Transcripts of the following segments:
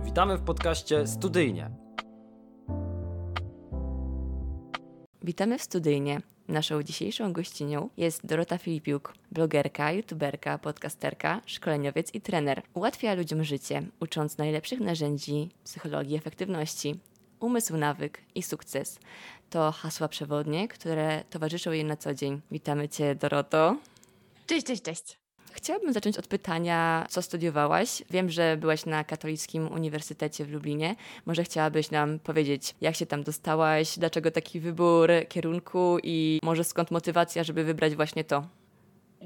Witamy w podcaście Studyjnie. Witamy w Studyjnie. Naszą dzisiejszą gościnią jest Dorota Filipiuk, blogerka, youtuberka, podcasterka, szkoleniowiec i trener. Ułatwia ludziom życie, ucząc najlepszych narzędzi psychologii efektywności. Umysł, nawyk i sukces to hasła przewodnie, które towarzyszą jej na co dzień. Witamy Cię, Doroto. Cześć, cześć, cześć. Chciałabym zacząć od pytania, co studiowałaś. Wiem, że byłaś na Katolickim Uniwersytecie w Lublinie. Może chciałabyś nam powiedzieć, jak się tam dostałaś, dlaczego taki wybór kierunku i może skąd motywacja, żeby wybrać właśnie to?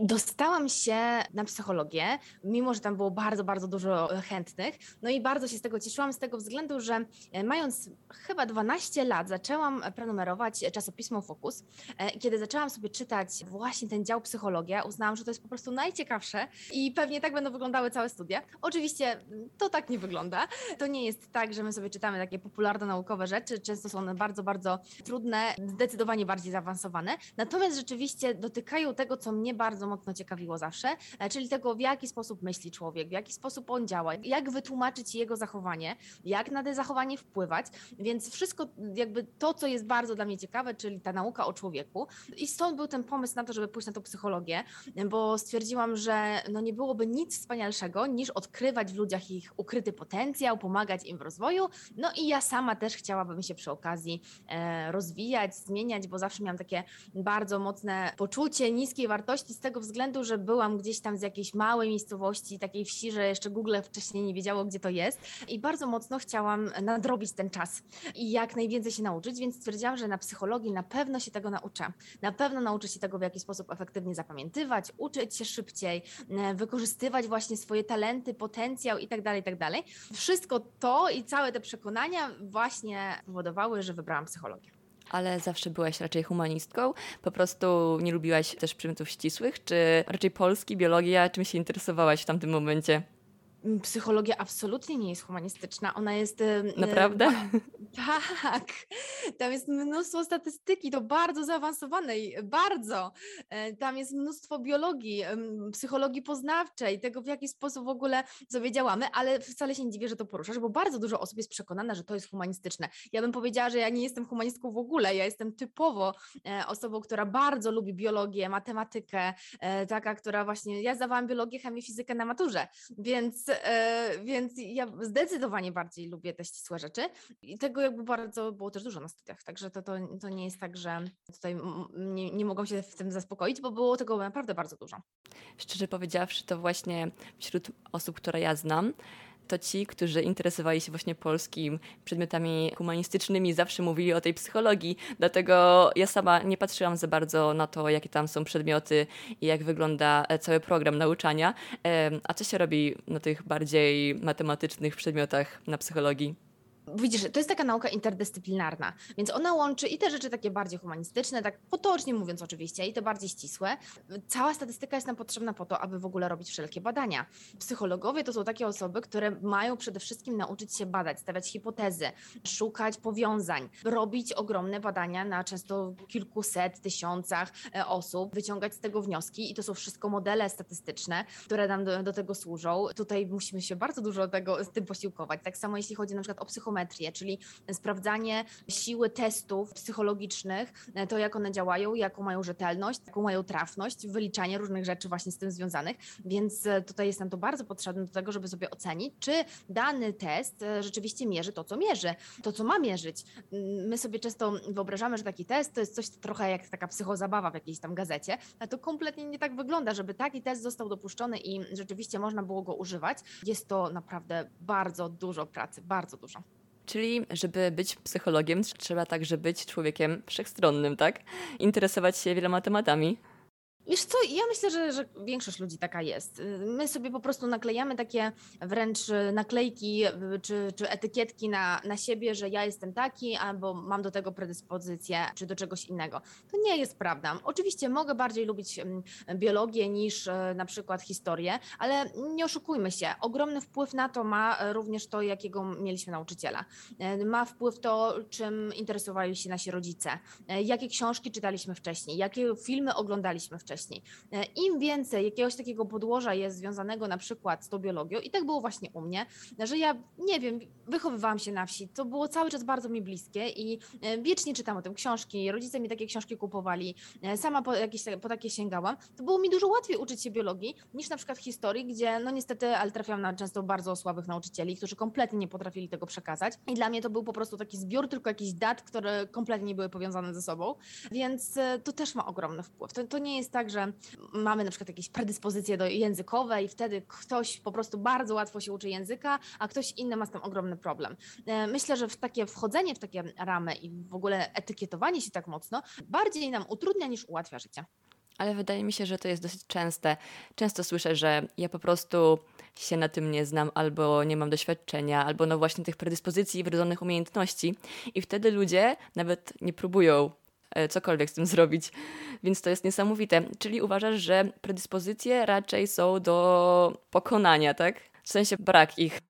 Dostałam się na psychologię, mimo że tam było bardzo, bardzo dużo chętnych. No i bardzo się z tego cieszyłam, z tego względu, że e, mając chyba 12 lat, zaczęłam prenumerować czasopismo Focus. E, kiedy zaczęłam sobie czytać właśnie ten dział psychologia, uznałam, że to jest po prostu najciekawsze i pewnie tak będą wyglądały całe studia. Oczywiście to tak nie wygląda. To nie jest tak, że my sobie czytamy takie popularno-naukowe rzeczy. Często są one bardzo, bardzo trudne, zdecydowanie bardziej zaawansowane. Natomiast rzeczywiście dotykają tego, co mnie bardzo bardzo mocno ciekawiło zawsze, e, czyli tego, w jaki sposób myśli człowiek, w jaki sposób on działa, jak wytłumaczyć jego zachowanie, jak na te zachowanie wpływać. Więc wszystko, jakby to, co jest bardzo dla mnie ciekawe, czyli ta nauka o człowieku. I stąd był ten pomysł na to, żeby pójść na tą psychologię, bo stwierdziłam, że no nie byłoby nic wspanialszego niż odkrywać w ludziach ich ukryty potencjał, pomagać im w rozwoju. No i ja sama też chciałabym się przy okazji e, rozwijać, zmieniać, bo zawsze miałam takie bardzo mocne poczucie niskiej wartości z tego, tego względu, że byłam gdzieś tam z jakiejś małej miejscowości, takiej wsi, że jeszcze Google wcześniej nie wiedziało, gdzie to jest i bardzo mocno chciałam nadrobić ten czas i jak najwięcej się nauczyć, więc stwierdziłam, że na psychologii na pewno się tego nauczę. Na pewno nauczę się tego, w jaki sposób efektywnie zapamiętywać, uczyć się szybciej, wykorzystywać właśnie swoje talenty, potencjał i tak dalej, i tak dalej. Wszystko to i całe te przekonania właśnie powodowały, że wybrałam psychologię ale zawsze byłaś raczej humanistką? Po prostu nie lubiłaś też przedmiotów ścisłych? Czy raczej polski, biologia? Czym się interesowałaś w tamtym momencie? Psychologia absolutnie nie jest humanistyczna. Ona jest. Naprawdę? tak. Tam jest mnóstwo statystyki, to bardzo zaawansowanej, bardzo. E, tam jest mnóstwo biologii, psychologii poznawczej, tego w jaki sposób w ogóle sobie działamy, ale wcale się nie dziwię, że to poruszasz, bo bardzo dużo osób jest przekonana, że to jest humanistyczne. Ja bym powiedziała, że ja nie jestem humanistką w ogóle. Ja jestem typowo e, osobą, która bardzo lubi biologię, matematykę, e, taka, która właśnie. Ja zdawałam biologię, chemię, fizykę na maturze, więc więc ja zdecydowanie bardziej lubię te ścisłe rzeczy i tego jakby bardzo było też dużo na studiach, także to, to, to nie jest tak, że tutaj nie, nie mogą się w tym zaspokoić, bo było tego naprawdę bardzo dużo. Szczerze powiedziawszy, to właśnie wśród osób, które ja znam, to ci, którzy interesowali się właśnie polskim przedmiotami humanistycznymi, zawsze mówili o tej psychologii. Dlatego ja sama nie patrzyłam za bardzo na to, jakie tam są przedmioty i jak wygląda e, cały program nauczania. A co się robi na tych bardziej matematycznych przedmiotach na psychologii? Widzisz, to jest taka nauka interdyscyplinarna, więc ona łączy i te rzeczy takie bardziej humanistyczne, tak potocznie mówiąc oczywiście, i te bardziej ścisłe. Cała statystyka jest nam potrzebna po to, aby w ogóle robić wszelkie badania. Psychologowie to są takie osoby, które mają przede wszystkim nauczyć się badać, stawiać hipotezy, szukać powiązań, robić ogromne badania na często kilkuset, tysiącach e, osób, wyciągać z tego wnioski i to są wszystko modele statystyczne, które nam do, do tego służą. Tutaj musimy się bardzo dużo tego, z tym posiłkować. Tak samo jeśli chodzi na przykład o psychometrię, psychometrię, czyli sprawdzanie siły testów psychologicznych, e, to jak one działają, jaką mają rzetelność, jaką mają trafność, wyliczanie różnych rzeczy właśnie z tym związanych, więc e, tutaj jest nam to bardzo potrzebne do tego, żeby sobie ocenić, czy dany test e, rzeczywiście mierzy to, co mierzy, to, co ma mierzyć. Mm, my sobie często wyobrażamy, że taki test to jest coś trochę jak taka psychozabawa w jakiejś tam gazecie, a to kompletnie nie tak wygląda, żeby taki test został dopuszczony i rzeczywiście można było go używać. Jest to naprawdę bardzo dużo pracy, bardzo dużo. Czyli, żeby być psychologiem, trzeba także być człowiekiem wszechstronnym, tak? Interesować się wieloma tematami. Wiesz co, ja myślę, że, że większość ludzi taka jest. My sobie po prostu naklejamy takie wręcz naklejki czy, czy etykietki na, na siebie, że ja jestem taki, albo mam do tego predyspozycję, czy do czegoś innego. To nie jest prawda. Oczywiście mogę bardziej lubić biologię niż e, na przykład historię, ale nie oszukujmy się. Ogromny wpływ na to ma również to, jakiego mieliśmy nauczyciela. Ma wpływ to, czym interesowali się nasi rodzice, jakie książki czytaliśmy wcześniej, jakie filmy oglądaliśmy wcześniej wcześniej. E, Im więcej jakiegoś takiego podłoża jest związanego na przykład z tą biologią, i tak było właśnie u mnie, że ja nie wiem, wychowywałam się na wsi, to było cały czas bardzo mi bliskie i e, wiecznie czytam o tym książki, rodzice mi takie książki kupowali, e, sama po, jakieś, po takie sięgałam, to było mi dużo łatwiej uczyć się biologii niż na przykład historii, gdzie no niestety, ale trafiałam na często bardzo słabych nauczycieli, którzy kompletnie nie potrafili tego przekazać i dla mnie to był po prostu taki zbiór tylko jakichś dat, które kompletnie nie były powiązane ze sobą, więc to też ma ogromny wpływ. To, to nie jest tak, że mamy na przykład jakieś predyspozycje do językowe i wtedy ktoś po prostu bardzo łatwo się uczy języka, a ktoś inny ma z tym ogromny problem. E, myślę, że w takie wchodzenie w takie ramy i w ogóle etykietowanie się tak mocno bardziej nam utrudnia niż ułatwia życie. Ale wydaje mi się, że to jest dosyć częste. Często słyszę, że ja po prostu się na tym nie znam, albo nie mam doświadczenia, albo no właśnie tych predyspozycji i wrodzonych umiejętności. I wtedy ludzie nawet nie próbują cokolwiek z tym zrobić. Więc to jest niesamowite. Czyli uważasz, że predyspozycje raczej są do pokonania, tak? W sensie brak ich.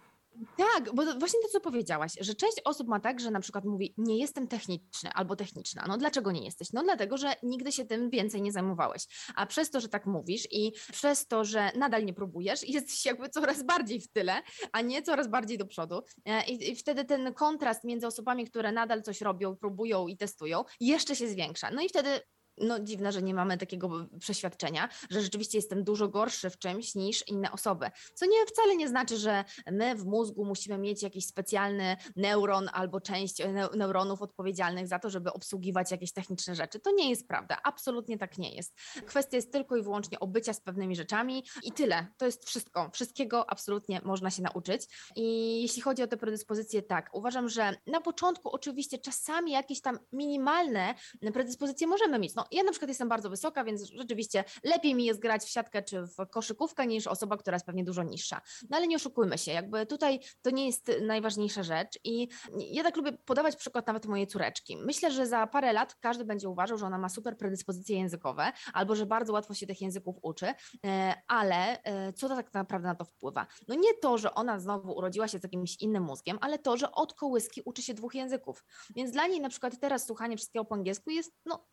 Tak, bo właśnie to, co powiedziałaś, że część osób ma tak, że na przykład mówi, nie jestem techniczny albo techniczna. No dlaczego nie jesteś? No dlatego, że nigdy się tym więcej nie zajmowałeś. A przez to, że tak mówisz i przez to, że nadal nie próbujesz, jesteś jakby coraz bardziej w tyle, a nie coraz bardziej do przodu. E, I, i wtedy ten kontrast między osobami, które nadal coś robią, próbują i testują, jeszcze się zwiększa. No i wtedy no dziwne, że nie mamy takiego przeświadczenia, że rzeczywiście jestem dużo gorszy w czymś niż inne osoby. Co nie wcale nie znaczy, że my w mózgu musimy mieć jakiś specjalny neuron albo część neuronów odpowiedzialnych za to, żeby obsługiwać jakieś techniczne rzeczy. To nie jest prawda. Absolutnie tak nie jest. Kwestia jest tylko i wyłącznie obycia z pewnymi rzeczami i tyle. To jest wszystko. Wszystkiego absolutnie można się nauczyć. I jeśli chodzi o te predyspozycje, tak, uważam, że na początku oczywiście czasami jakieś tam minimalne predyspozycje możemy mieć. No ja na przykład jestem bardzo wysoka, więc rzeczywiście lepiej mi jest grać w siatkę czy w koszykówkę niż osoba, która jest pewnie dużo niższa. No ale nie oszukujmy się, jakby tutaj to nie jest najważniejsza rzecz i ja tak lubię podawać przykład nawet mojej córeczki. Myślę, że za parę lat każdy będzie uważał, że ona ma super predyspozycje językowe albo że bardzo łatwo się tych języków uczy, e, ale e, co to tak naprawdę na to wpływa? No nie to, że ona znowu urodziła się z jakimś innym mózgiem, ale to, że od kołyski uczy się dwóch języków. Więc dla niej na przykład teraz słuchanie wszystkiego po angielsku jest no,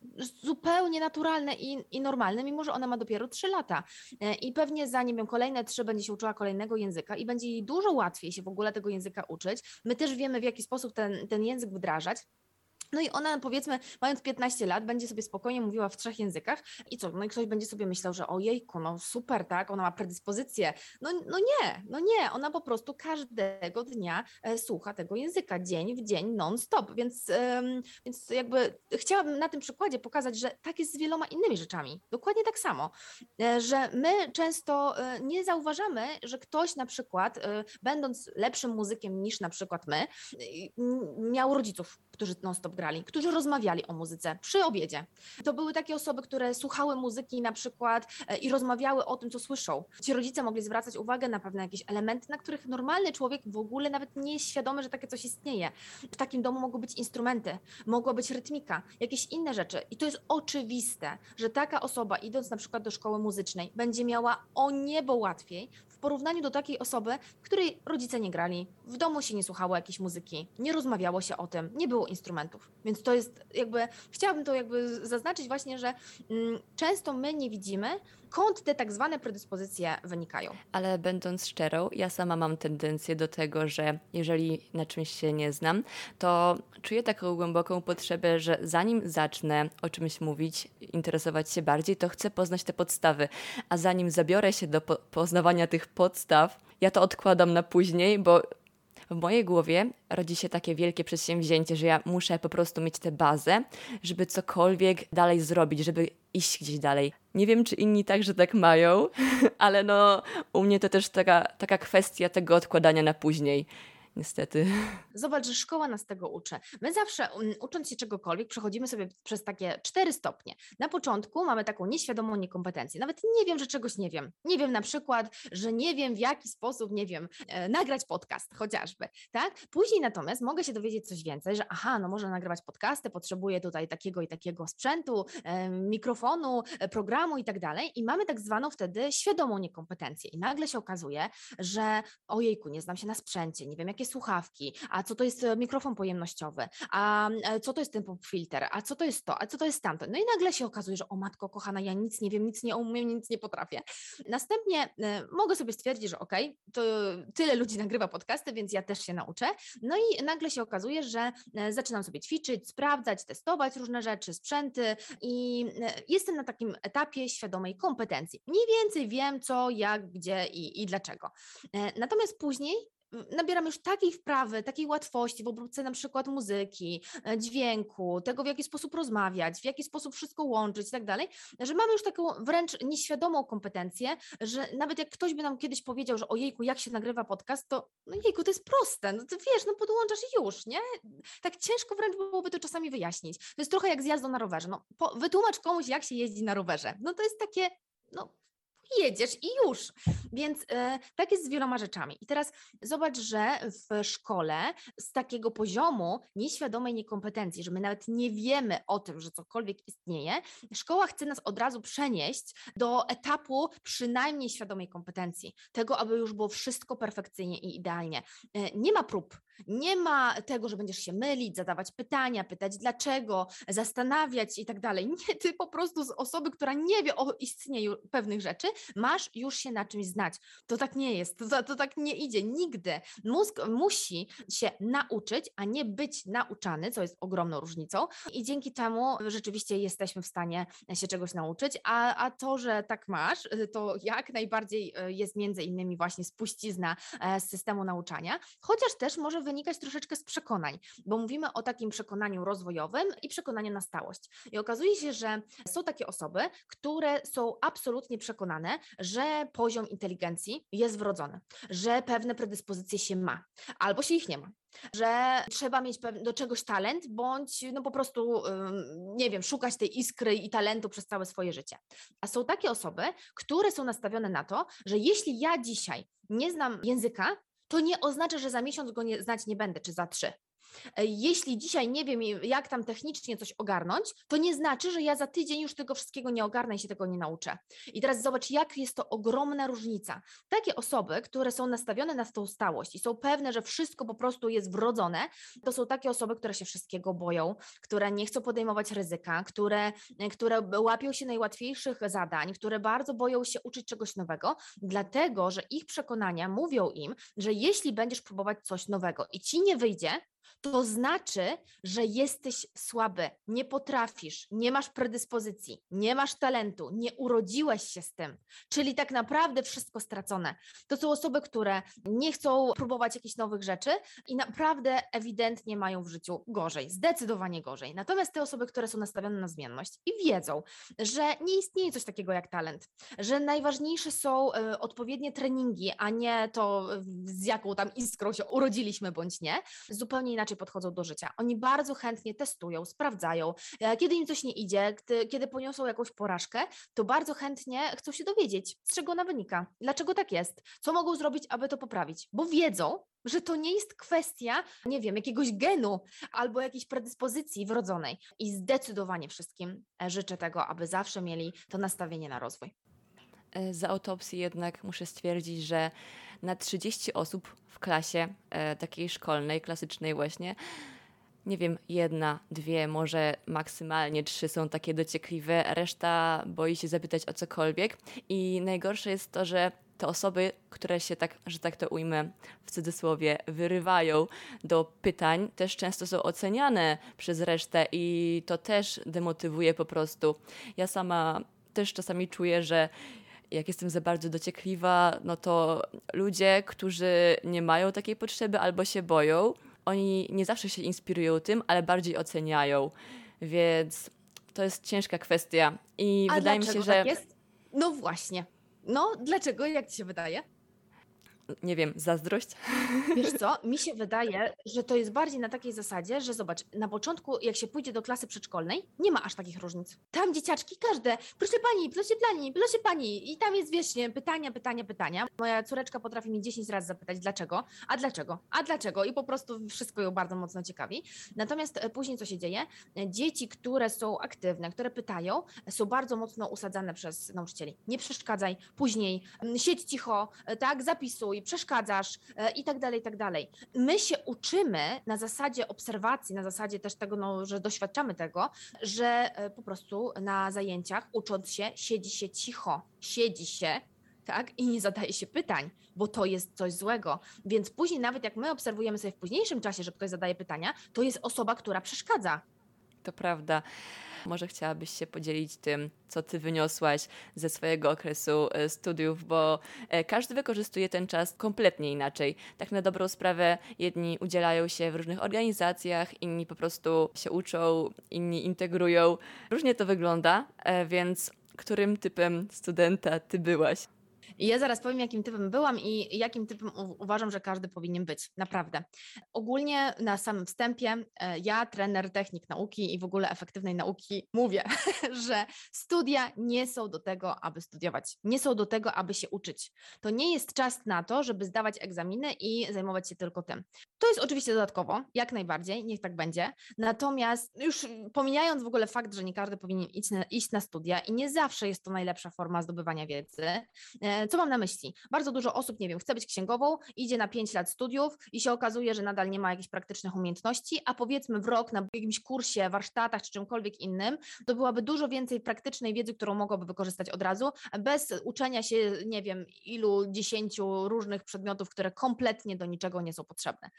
zupełnie zupełnie naturalne i, i normalne, mimo że ona ma dopiero 3 lata. E, I pewnie za, nie wiem, kolejne 3 będzie się uczyła kolejnego języka i będzie jej dużo łatwiej się w ogóle tego języka uczyć. My też wiemy, w jaki sposób ten, ten język wdrażać. No i ona powiedzmy, mając 15 lat, będzie sobie spokojnie mówiła w trzech językach i co? No i ktoś będzie sobie myślał, że ojejku, no super, tak, ona ma predyspozycję. No, no nie, no nie, ona po prostu każdego dnia e, słucha tego języka, dzień w dzień, non-stop, więc, więc jakby chciałabym na tym przykładzie pokazać, że tak jest z wieloma innymi rzeczami. Dokładnie tak samo, e, że my często e, nie zauważamy, że ktoś na przykład, będąc lepszym muzykiem niż na przykład my, miał rodziców, którzy non-stop grali, którzy rozmawiali o muzyce przy obiedzie. To były takie osoby, które słuchały muzyki na przykład e, i rozmawiały o tym, co słyszą. Ci rodzice mogli zwracać uwagę na pewne jakieś elementy, na których normalny człowiek w ogóle nawet nie jest świadomy, że takie coś istnieje. W takim domu mogły być instrumenty, mogła być rytmika, jakieś inne rzeczy. I to jest oczywiste, że taka osoba, idąc na przykład do szkoły muzycznej, będzie miała o niebo łatwiej porównaniu do takiej osoby, której rodzice nie grali, w domu się nie słuchało jakiejś muzyki, nie rozmawiało się o tym, nie było instrumentów. Więc to jest jakby, chciałabym to jakby zaznaczyć właśnie, że mm, często my nie widzimy, skąd te tak zwane predyspozycje wynikają. Ale będąc szczerą, ja sama mam tendencję do tego, że jeżeli na czymś się nie znam, to czuję taką głęboką potrzebę, że zanim zacznę o czymś mówić, interesować się bardziej, to chcę poznać te podstawy. A zanim zabiorę się do po poznawania tych podstaw, ja to odkładam na później, bo w mojej głowie rodzi się takie wielkie przedsięwzięcie, że ja muszę po prostu mieć tę bazę, żeby cokolwiek dalej zrobić, żeby iść gdzieś dalej. Nie wiem, czy inni także tak mają, ale no u mnie to też taka, taka kwestia tego odkładania na później niestety. Zobacz, że szkoła nas tego uczy. My zawsze, um, ucząc się czegokolwiek, przechodzimy sobie przez takie cztery stopnie. Na początku mamy taką nieświadomą niekompetencję. Nawet nie wiem, że czegoś nie wiem. Nie wiem na przykład, że nie wiem, w jaki sposób, nie wiem, e, nagrać podcast chociażby, tak? Później natomiast mogę się dowiedzieć coś więcej, że aha, no można nagrywać podcasty, potrzebuję tutaj takiego i takiego sprzętu, e, mikrofonu, e, programu i tak dalej. I mamy tak zwaną wtedy świadomą niekompetencję. I nagle się okazuje, że ojejku, nie znam się na sprzęcie, nie wiem, jakie takie słuchawki, a co to jest e, mikrofon pojemnościowy, a e, co to jest ten filter, a co to jest to, a co to jest tamto. No i nagle się okazuje, że o matko kochana, ja nic nie wiem, nic nie umiem, nic nie potrafię. Następnie mogę sobie stwierdzić, że okej, okay, to tyle ludzi nagrywa podcasty, więc ja też się nauczę. No i nagle się okazuje, że zaczynam sobie ćwiczyć, sprawdzać, testować różne rzeczy, sprzęty i jestem na takim etapie świadomej kompetencji. Mniej więcej wiem co, jak, gdzie i, i dlaczego. E, natomiast później nabieram już takiej wprawy, takiej łatwości w obróbce na przykład muzyki, e, dźwięku, tego w jaki sposób rozmawiać, w jaki sposób wszystko łączyć i tak dalej, że mamy już taką wręcz nieświadomą kompetencję, że nawet jak ktoś by nam kiedyś powiedział, że ojejku, jak się nagrywa podcast, to no jejku, to jest proste, no to wiesz, no podłączasz i już, nie? Tak ciężko wręcz byłoby to czasami wyjaśnić. To jest trochę jak z jazdą na rowerze, no po, wytłumacz komuś, jak się jeździ na rowerze. No to jest takie, no jedziesz i już. Więc e, tak jest z wieloma rzeczami. I teraz zobacz, że w szkole z takiego poziomu nieświadomej niekompetencji, że my nawet nie wiemy o tym, że cokolwiek istnieje, szkoła chce nas od razu przenieść do etapu przynajmniej świadomej kompetencji, tego, aby już było wszystko perfekcyjnie i idealnie. E, nie ma prób, nie ma tego, że będziesz się mylić, zadawać pytania, pytać dlaczego, zastanawiać i tak dalej. Nie, ty po prostu z osoby, która nie wie o istnieniu pewnych rzeczy, masz już się na czymś znać. To tak nie jest, to, to tak nie idzie nigdy. Mózg musi się nauczyć, a nie być nauczany, co jest ogromną różnicą i dzięki temu rzeczywiście jesteśmy w stanie się czegoś nauczyć, a, a to, że tak masz, to jak najbardziej e, jest między innymi właśnie spuścizna e, z systemu nauczania, chociaż też może wynikać troszeczkę z przekonań, bo mówimy o takim przekonaniu rozwojowym i przekonaniu na stałość. I okazuje się, że są takie osoby, które są absolutnie przekonane, że poziom inteligencji jest wrodzony, że pewne predyspozycje się ma, albo się ich nie ma że trzeba mieć do czegoś talent, bądź no po prostu, nie wiem, szukać tej iskry i talentu przez całe swoje życie. A są takie osoby, które są nastawione na to, że jeśli ja dzisiaj nie znam języka, to nie oznacza, że za miesiąc go nie, znać nie będę, czy za trzy. E, jeśli dzisiaj nie wiem, jak tam technicznie coś ogarnąć, to nie znaczy, że ja za tydzień już tego wszystkiego nie ogarnę i się tego nie nauczę. I teraz zobacz, jak jest to ogromna różnica. Takie osoby, które są nastawione na tą stałość i są pewne, że wszystko po prostu jest wrodzone, to są takie osoby, które się wszystkiego boją, które nie chcą podejmować ryzyka, które, które łapią się najłatwiejszych zadań, które bardzo boją się uczyć czegoś nowego, dlatego że ich przekonania mówią im, że jeśli będziesz próbować coś nowego i ci nie wyjdzie, to znaczy, że jesteś słaby, nie potrafisz, nie masz predyspozycji, nie masz talentu, nie urodziłeś się z tym, czyli tak naprawdę wszystko stracone. To są osoby, które nie chcą próbować jakichś nowych rzeczy i naprawdę ewidentnie mają w życiu gorzej, zdecydowanie gorzej. Natomiast te osoby, które są nastawione na zmienność i wiedzą, że nie istnieje coś takiego jak talent, że najważniejsze są y, odpowiednie treningi, a nie to, z jaką tam iskrą się urodziliśmy bądź nie, zupełnie inaczej podchodzą do życia. Oni bardzo chętnie testują, sprawdzają. E, kiedy im coś nie idzie, kiedy poniosą jakąś porażkę, to bardzo chętnie chcą się dowiedzieć, z czego ona wynika, dlaczego tak jest, co mogą zrobić, aby to poprawić, bo wiedzą, że to nie jest kwestia, nie wiem, jakiegoś genu albo jakiejś predyspozycji wrodzonej. I zdecydowanie wszystkim e, życzę tego, aby zawsze mieli to nastawienie na rozwój. E, za autopsji jednak muszę stwierdzić, że na 30 osób w klasie e, takiej szkolnej, klasycznej właśnie, nie wiem, jedna, dwie, może maksymalnie trzy są takie dociekliwe, reszta boi się zapytać o cokolwiek. I najgorsze jest to, że te osoby, które się tak, że tak to ujmę w cudzysłowie, wyrywają do pytań, też często są oceniane przez resztę i to też demotywuje po prostu. Ja sama też czasami czuję, że jak jestem za bardzo dociekliwa, no to ludzie, którzy nie mają takiej potrzeby albo się boją, oni nie zawsze się inspirują tym, ale bardziej oceniają. Więc to jest ciężka kwestia. I A wydaje mi się, że. Tak jest? No właśnie. No, dlaczego? Jak ci się wydaje? Nie wiem, zazdrość? Wiesz co, mi się wydaje, że to jest bardziej na takiej zasadzie, że zobacz, na początku jak się pójdzie do klasy przedszkolnej, nie ma aż takich różnic. Tam dzieciaczki każde, proszę pani, proszę pani, proszę pani i tam jest wiecznie pytania, pytania, pytania. Moja córeczka potrafi mi 10 razy zapytać dlaczego, a dlaczego, a dlaczego i po prostu wszystko ją bardzo mocno ciekawi. Natomiast e, później co się dzieje? E, dzieci, które są aktywne, które pytają, są bardzo mocno usadzane przez nauczycieli. Nie przeszkadzaj, później siedź cicho, e, tak, zapisuj, przeszkadzasz e, i tak dalej, i tak dalej. My się uczymy na zasadzie obserwacji, na zasadzie też tego, no, że doświadczamy tego, że e, po prostu na zajęciach ucząc się, siedzi się cicho, siedzi się tak? I nie zadaje się pytań, bo to jest coś złego. Więc później, nawet jak my obserwujemy sobie w późniejszym czasie, że ktoś zadaje pytania, to jest osoba, która przeszkadza. To prawda. Może chciałabyś się podzielić tym, co ty wyniosłaś ze swojego okresu e, studiów, bo e, każdy wykorzystuje ten czas kompletnie inaczej. Tak na dobrą sprawę, jedni udzielają się w różnych organizacjach, inni po prostu się uczą, inni integrują. Różnie to wygląda, e, więc którym typem studenta ty byłaś? Ja zaraz powiem, jakim typem byłam i jakim typem uważam, że każdy powinien być. Naprawdę. Ogólnie na samym wstępie e, ja, trener technik nauki i w ogóle efektywnej nauki, mówię, że studia nie są do tego, aby studiować. Nie są do tego, aby się uczyć. To nie jest czas na to, żeby zdawać egzaminy i zajmować się tylko tym. To jest oczywiście dodatkowo, jak najbardziej, niech tak będzie. Natomiast już pomijając w ogóle fakt, że nie każdy powinien iść na, iść na studia i nie zawsze jest to najlepsza forma zdobywania wiedzy, e, co mam na myśli? Bardzo dużo osób, nie wiem, chce być księgową, idzie na 5 lat studiów i się okazuje, że nadal nie ma jakichś praktycznych umiejętności, a powiedzmy w rok na jakimś kursie, warsztatach czy czymkolwiek innym, to byłaby dużo więcej praktycznej wiedzy, którą mogłaby wykorzystać od razu, bez uczenia się, nie wiem, ilu dziesięciu różnych przedmiotów, które kompletnie do niczego nie są potrzebne.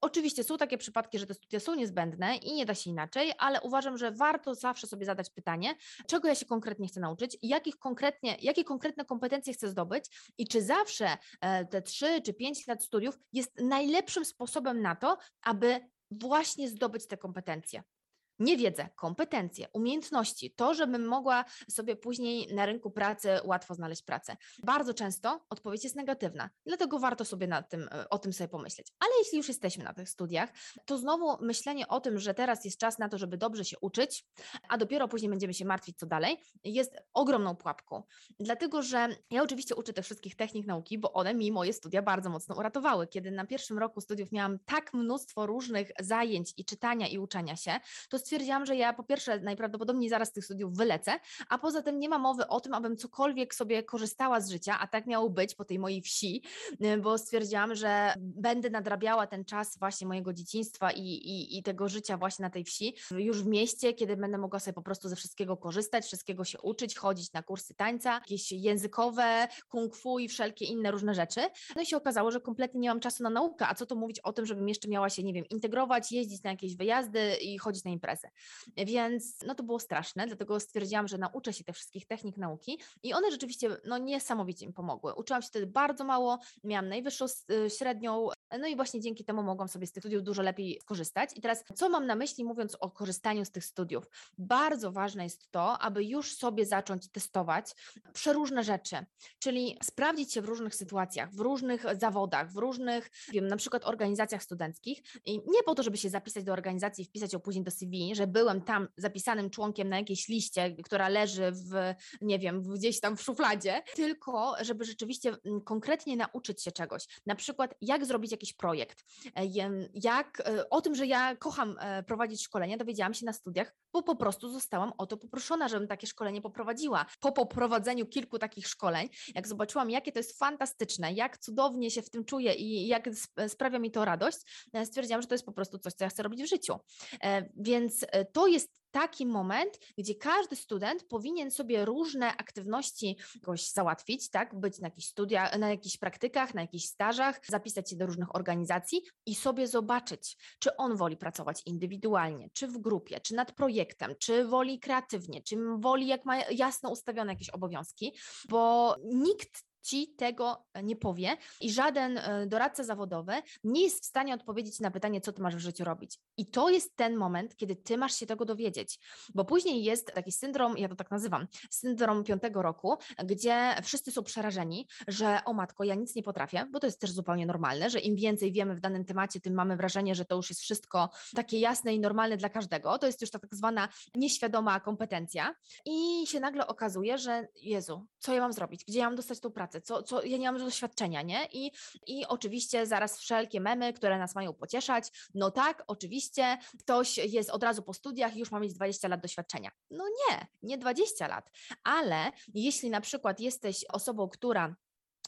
Oczywiście są takie przypadki, że te studia są niezbędne i nie da się inaczej, ale uważam, że warto zawsze sobie zadać pytanie, czego ja się konkretnie chcę nauczyć, jakich konkretnie, jakie konkretne kompetencje chcę zdobyć, zdobyć i czy zawsze e, te 3 czy 5 lat studiów jest najlepszym sposobem na to, aby właśnie zdobyć te kompetencje nie wiedzę, kompetencje, umiejętności, to, żebym mogła sobie później na rynku pracy łatwo znaleźć pracę. Bardzo często odpowiedź jest negatywna, dlatego warto sobie na tym, e, o tym sobie pomyśleć. Ale jeśli już jesteśmy na tych studiach, to znowu myślenie o tym, że teraz jest czas na to, żeby dobrze się uczyć, a dopiero później będziemy się martwić, co dalej, jest ogromną pułapką. Dlatego, że ja oczywiście uczę tych wszystkich technik nauki, bo one mi moje studia bardzo mocno uratowały. Kiedy na pierwszym roku studiów miałam tak mnóstwo różnych zajęć i czytania i uczenia się, to stwierdziłam, że ja po pierwsze najprawdopodobniej zaraz z tych studiów wylecę, a poza tym nie ma mowy o tym, abym cokolwiek sobie korzystała z życia, a tak miało być po tej mojej wsi, y, bo stwierdziłam, że będę nadrabiała ten czas właśnie mojego dzieciństwa i, i, i tego życia właśnie na tej wsi, już w mieście, kiedy będę mogła sobie po prostu ze wszystkiego korzystać, wszystkiego się uczyć, chodzić na kursy tańca, jakieś językowe, kung fu i wszelkie inne różne rzeczy. No i się okazało, że kompletnie nie mam czasu na naukę, a co to mówić o tym, żebym jeszcze miała się, nie wiem, integrować, jeździć na jakieś wyjazdy i chodzić na imprezy. Więc no to było straszne, dlatego stwierdziłam, że nauczę się tych wszystkich technik nauki i one rzeczywiście no niesamowicie mi pomogły. Uczyłam się wtedy bardzo mało, miałam najwyższą y, średnią, no i właśnie dzięki temu mogłam sobie z tych studiów dużo lepiej skorzystać. I teraz co mam na myśli mówiąc o korzystaniu z tych studiów? Bardzo ważne jest to, aby już sobie zacząć testować przeróżne rzeczy, czyli sprawdzić się w różnych sytuacjach, w różnych zawodach, w różnych, wiem, na przykład organizacjach studenckich i nie po to, żeby się zapisać do organizacji i wpisać ją później do CV, że byłem tam zapisanym członkiem na jakiejś liście, która leży w, nie wiem, gdzieś tam w szufladzie, tylko żeby rzeczywiście mm, konkretnie nauczyć się czegoś. Na przykład, jak zrobić jakiś projekt. E, jak e, o tym, że ja kocham e, prowadzić szkolenia, dowiedziałam się na studiach, bo po prostu zostałam o to poproszona, żebym takie szkolenie poprowadziła. Po poprowadzeniu kilku takich szkoleń, jak zobaczyłam, jakie to jest fantastyczne, jak cudownie się w tym czuję i jak sprawia mi to radość, stwierdziłam, że to jest po prostu coś, co ja chcę robić w życiu. Więc to jest taki moment, gdzie każdy student powinien sobie różne aktywności jakoś załatwić, tak? Być na jakichś studiach, na jakichś praktykach, na jakichś stażach, zapisać się do różnych organizacji i sobie zobaczyć, czy on woli pracować indywidualnie, czy w grupie, czy nad projektem, czy woli kreatywnie, czy woli, jak ma jasno ustawione jakieś obowiązki, bo nikt ci tego e, nie powie i żaden e, doradca zawodowy nie jest w stanie odpowiedzieć na pytanie, co ty masz w życiu robić. I to jest ten moment, kiedy ty masz się tego dowiedzieć, bo później jest taki syndrom, ja to tak nazywam, syndrom piątego roku, gdzie wszyscy są przerażeni, że o matko, ja nic nie potrafię, bo to jest też zupełnie normalne, że im więcej wiemy w danym temacie, tym mamy wrażenie, że to już jest wszystko takie jasne i normalne dla każdego. To jest już ta tak zwana nieświadoma kompetencja i się nagle okazuje, że Jezu, co ja mam zrobić? Gdzie ja mam dostać tą pracę? co, co ja nie mam doświadczenia, nie? I, I oczywiście zaraz wszelkie memy, które nas mają pocieszać, no tak, oczywiście, ktoś jest od razu po studiach i już ma mieć 20 lat doświadczenia. No nie, nie 20 lat, ale jeśli na przykład jesteś osobą, która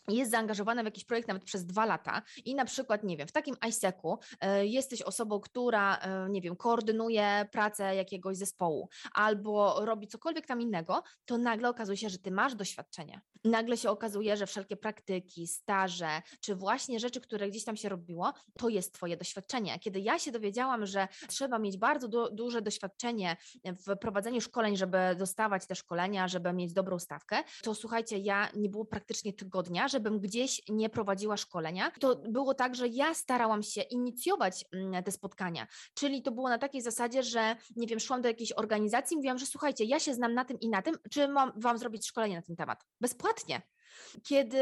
jest zaangażowana w jakiś projekt nawet przez dwa lata i na przykład, nie wiem, w takim ISEC-u y, jesteś osobą, która, y, nie wiem, koordynuje pracę jakiegoś zespołu albo robi cokolwiek tam innego, to nagle okazuje się, że ty masz doświadczenie. Nagle się okazuje, że wszelkie praktyki, staże, czy właśnie rzeczy, które gdzieś tam się robiło, to jest twoje doświadczenie. Kiedy ja się dowiedziałam, że trzeba mieć bardzo du duże doświadczenie w prowadzeniu szkoleń, żeby dostawać te szkolenia, żeby mieć dobrą stawkę, to słuchajcie, ja nie było praktycznie tygodnia, żebym gdzieś nie prowadziła szkolenia. To było tak, że ja starałam się inicjować mm, te spotkania, czyli to było na takiej zasadzie, że nie wiem, szłam do jakiejś organizacji mówiłam, że słuchajcie, ja się znam na tym i na tym, czy mam wam zrobić szkolenie na ten temat? Bezpłatnie kiedy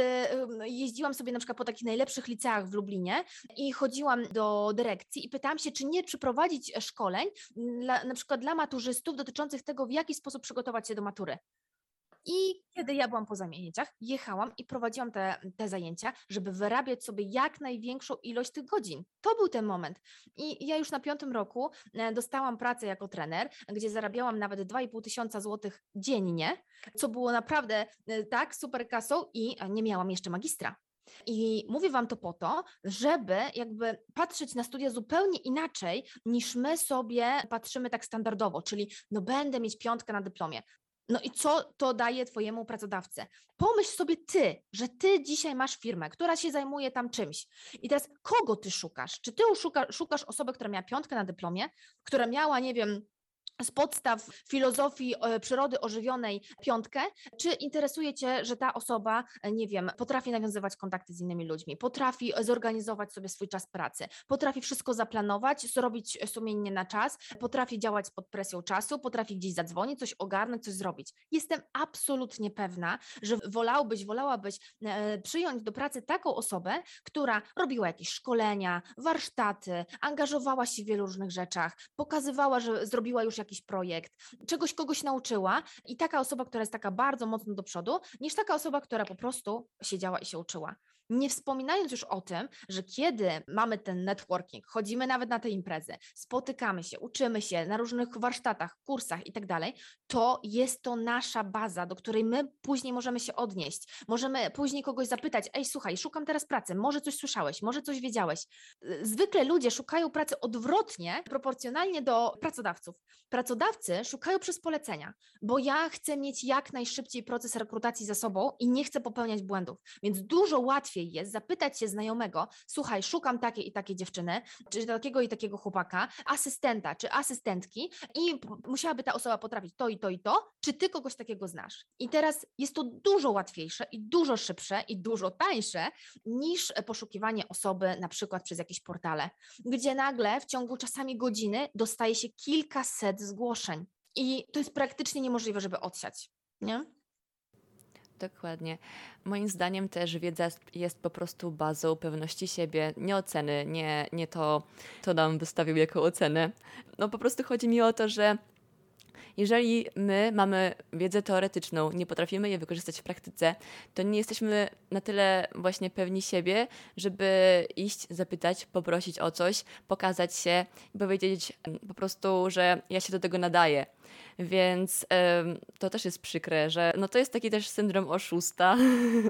jeździłam sobie na przykład po takich najlepszych liceach w Lublinie i chodziłam do dyrekcji i pytałam się, czy nie przeprowadzić szkoleń dla, na przykład dla maturzystów dotyczących tego, w jaki sposób przygotować się do matury. I kiedy ja byłam po zajęciach, jechałam i prowadziłam te, te zajęcia, żeby wyrabiać sobie jak największą ilość tych godzin. To był ten moment. I ja już na piątym roku e, dostałam pracę jako trener, gdzie zarabiałam nawet 2,5 tysiąca złotych dziennie, co było naprawdę e, tak super kasą i nie miałam jeszcze magistra. I mówię Wam to po to, żeby jakby patrzeć na studia zupełnie inaczej niż my sobie patrzymy tak standardowo, czyli no będę mieć piątkę na dyplomie. No i co to daje Twojemu pracodawcy? Pomyśl sobie Ty, że Ty dzisiaj masz firmę, która się zajmuje tam czymś. I teraz kogo Ty szukasz? Czy Ty szuka, szukasz osoby, która miała piątkę na dyplomie, która miała, nie wiem, z podstaw filozofii e, przyrody ożywionej piątkę, czy interesuje Cię, że ta osoba, e, nie wiem, potrafi nawiązywać kontakty z innymi ludźmi, potrafi zorganizować sobie swój czas pracy, potrafi wszystko zaplanować, zrobić sumiennie na czas, potrafi działać pod presją czasu, potrafi gdzieś zadzwonić, coś ogarnąć, coś zrobić. Jestem absolutnie pewna, że wolałbyś, wolałabyś e, przyjąć do pracy taką osobę, która robiła jakieś szkolenia, warsztaty, angażowała się w wielu różnych rzeczach, pokazywała, że zrobiła już jakieś jakiś projekt, czegoś kogoś nauczyła i taka osoba, która jest taka bardzo mocno do przodu, niż taka osoba, która po prostu siedziała i się uczyła. Nie wspominając już o tym, że kiedy mamy ten networking, chodzimy nawet na te imprezy, spotykamy się, uczymy się na różnych warsztatach, kursach i tak dalej, to jest to nasza baza, do której my później możemy się odnieść. Możemy później kogoś zapytać: Ej, słuchaj, szukam teraz pracy, może coś słyszałeś, może coś wiedziałeś. Zwykle ludzie szukają pracy odwrotnie, proporcjonalnie do pracodawców. Pracodawcy szukają przez polecenia, bo ja chcę mieć jak najszybciej proces rekrutacji za sobą i nie chcę popełniać błędów. Więc dużo łatwiej jest zapytać się znajomego, słuchaj, szukam takiej i takiej dziewczyny, czy takiego i takiego chłopaka, asystenta czy asystentki i musiałaby ta osoba potrafić to i to i to, czy ty kogoś takiego znasz? I teraz jest to dużo łatwiejsze i dużo szybsze i dużo tańsze niż poszukiwanie osoby na przykład przez jakieś portale, gdzie nagle w ciągu czasami godziny dostaje się kilkaset zgłoszeń. I to jest praktycznie niemożliwe, żeby odsiać. Nie? Dokładnie. Moim zdaniem też wiedza jest po prostu bazą pewności siebie, nie oceny, nie, nie to, co nam wystawił jako ocenę. No po prostu chodzi mi o to, że jeżeli my mamy wiedzę teoretyczną, nie potrafimy jej wykorzystać w praktyce, to nie jesteśmy na tyle właśnie pewni siebie, żeby iść, zapytać, poprosić o coś, pokazać się powiedzieć po prostu, że ja się do tego nadaję. Więc to też jest przykre, że no to jest taki też syndrom oszusta.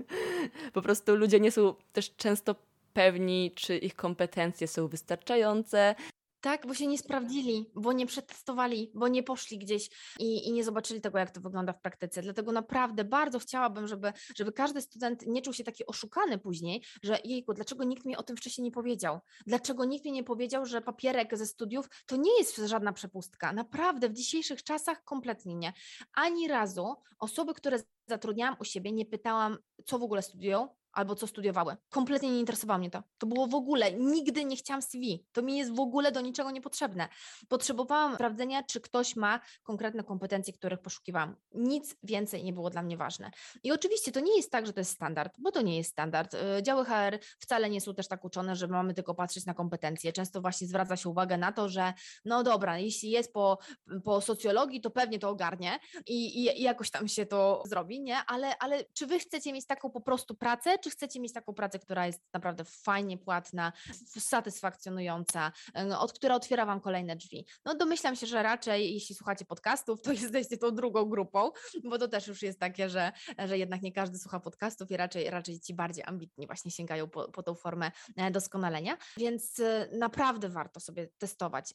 po prostu ludzie nie są też często pewni, czy ich kompetencje są wystarczające, tak, bo się nie sprawdzili, bo nie przetestowali, bo nie poszli gdzieś i, i, nie zobaczyli tego, jak to wygląda w praktyce. Dlatego naprawdę bardzo chciałabym, żeby, żeby każdy student nie czuł się taki oszukany później, że jejku, dlaczego nikt mi o tym wcześniej nie powiedział? Dlaczego nikt mi nie powiedział, że papierek ze studiów to nie jest żadna przepustka? Naprawdę w dzisiejszych czasach kompletnie nie. Ani razu osoby, które zatrudniałam u siebie, nie pytałam, co w ogóle studiują, albo co studiowały. Kompletnie nie interesowało mnie to. To było w ogóle, nigdy nie chciałam CV. To mi jest w ogóle do niczego niepotrzebne. Potrzebowałam sprawdzenia, czy ktoś ma konkretne kompetencje, których poszukiwałam. Nic więcej nie było dla mnie ważne. I oczywiście to nie jest tak, że to jest standard, bo to nie jest standard. Y, działy HR wcale nie są też tak uczone, że mamy tylko patrzeć na kompetencje. Często właśnie zwraca się uwagę na to, że no dobra, jeśli jest po, po socjologii, to pewnie to ogarnie i, i, i jakoś tam się to zrobi, nie? Ale, ale czy wy chcecie mieć taką po prostu pracę, czy chcecie mieć taką pracę, która jest naprawdę fajnie płatna, satysfakcjonująca, od która otwiera Wam kolejne drzwi? No domyślam się, że raczej jeśli słuchacie podcastów, to jesteście tą drugą grupą, bo to też już jest takie, że, że jednak nie każdy słucha podcastów i raczej, raczej ci bardziej ambitni właśnie sięgają po, po tą formę e, doskonalenia, więc e, naprawdę warto sobie testować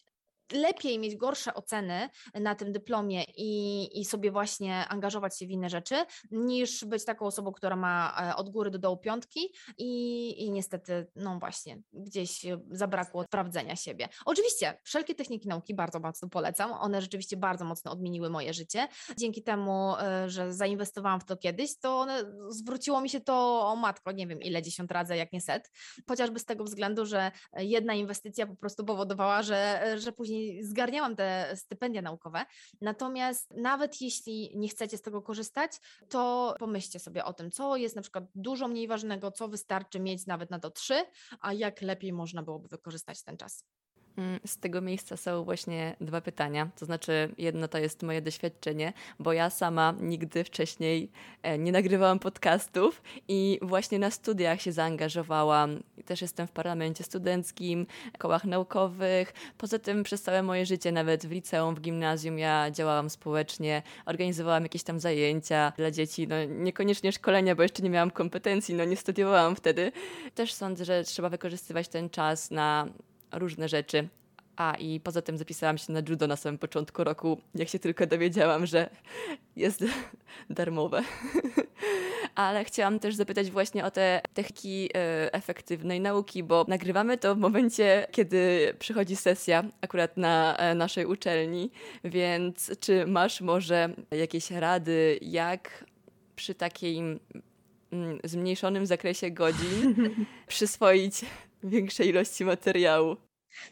lepiej mieć gorsze oceny na tym dyplomie i, i sobie właśnie angażować się w inne rzeczy, niż być taką osobą, która ma e, od góry do dołu piątki i, i niestety, no właśnie, gdzieś zabrakło sprawdzenia siebie. Oczywiście, wszelkie techniki nauki bardzo mocno polecam. One rzeczywiście bardzo mocno odmieniły moje życie. Dzięki temu, e, że zainwestowałam w to kiedyś, to one, zwróciło mi się to o matko, nie wiem ile dziesiąt razy, jak nie set. Chociażby z tego względu, że jedna inwestycja po prostu powodowała, że, że później później zgarniałam te stypendia naukowe. Natomiast nawet jeśli nie chcecie z tego korzystać, to pomyślcie sobie o tym, co jest na przykład dużo mniej ważnego, co wystarczy mieć nawet na to trzy, a jak lepiej można byłoby wykorzystać ten czas. Mm, z tego miejsca są właśnie dwa pytania. To znaczy, jedno to jest moje doświadczenie, bo ja sama nigdy wcześniej e, nie nagrywałam podcastów i właśnie na studiach się zaangażowałam. Też jestem w parlamencie studenckim, kołach naukowych. Poza tym przez całe moje życie, nawet w liceum, w gimnazjum, ja działałam społecznie, organizowałam jakieś tam zajęcia dla dzieci. No, niekoniecznie szkolenia, bo jeszcze nie miałam kompetencji, no nie studiowałam wtedy. Też sądzę, że trzeba wykorzystywać ten czas na różne rzeczy. A i poza tym zapisałam się na judo na samym początku roku, jak się tylko dowiedziałam, że jest darmowe. Ale chciałam też zapytać właśnie o te techniki e, efektywnej nauki, bo nagrywamy to w momencie, kiedy przychodzi sesja akurat na e, naszej uczelni, więc czy masz może jakieś rady, jak przy takim mm, zmniejszonym zakresie godzin przyswoić większej ilości materiału?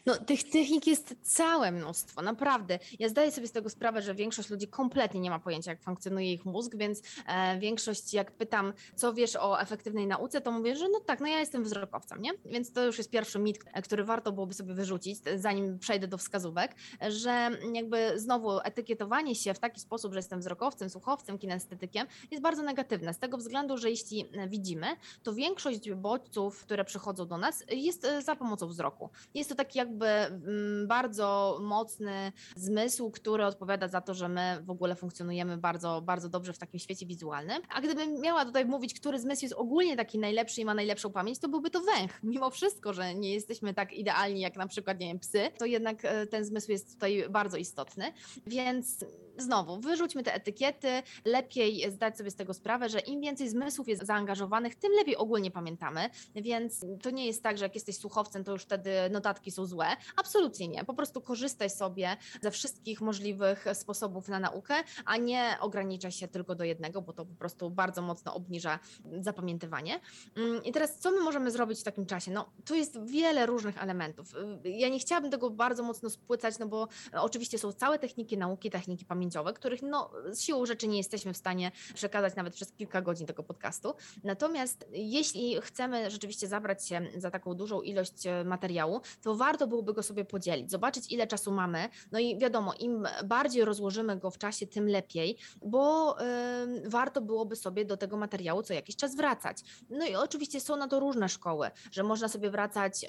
No, tych technik jest całe mnóstwo, naprawdę. Ja zdaję sobie z tego sprawę, że większość ludzi kompletnie nie ma pojęcia, jak funkcjonuje ich mózg, więc e, większość, jak pytam, co wiesz o efektywnej nauce, to mówię, że no tak, no ja jestem wzrokowcem, nie? Więc to już jest pierwszy mit, który warto byłoby sobie wyrzucić, zanim przejdę do wskazówek, że jakby znowu etykietowanie się w taki sposób, że jestem wzrokowcem, słuchowcem, kinestetykiem, jest bardzo negatywne, z tego względu, że jeśli widzimy, to większość bodźców, które przychodzą do nas, jest e, za pomocą wzroku. Jest to taki taki jakby mm, bardzo mocny zmysł, który odpowiada za to, że my w ogóle funkcjonujemy bardzo, bardzo dobrze w takim świecie wizualnym. A gdybym miała tutaj mówić, który zmysł jest ogólnie taki najlepszy i ma najlepszą pamięć, to byłby to węch. Mimo wszystko, że nie jesteśmy tak idealni jak na przykład, nie wiem, psy, to jednak e, ten zmysł jest tutaj bardzo istotny. Więc znowu, wyrzućmy te etykiety, lepiej zdać sobie z tego sprawę, że im więcej zmysłów jest zaangażowanych, tym lepiej ogólnie pamiętamy, więc to nie jest tak, że jak jesteś słuchowcem, to już wtedy notatki są złe. Absolutnie nie. Po prostu korzystaj sobie ze wszystkich możliwych sposobów na naukę, a nie ograniczaj się tylko do jednego, bo to po prostu bardzo mocno obniża zapamiętywanie. Mm, I teraz, co my możemy zrobić w takim czasie? No, tu jest wiele różnych elementów. Ja nie chciałabym tego bardzo mocno spłycać, no bo oczywiście są całe techniki nauki, techniki pamięciowe, których no, z siłą rzeczy nie jesteśmy w stanie przekazać nawet przez kilka godzin tego podcastu. Natomiast jeśli chcemy rzeczywiście zabrać się za taką dużą ilość e, materiału, to warto byłoby go sobie podzielić, zobaczyć ile czasu mamy. No i wiadomo, im bardziej rozłożymy go w czasie, tym lepiej, bo y, warto byłoby sobie do tego materiału co jakiś czas wracać. No i oczywiście są na to różne szkoły, że można sobie wracać y,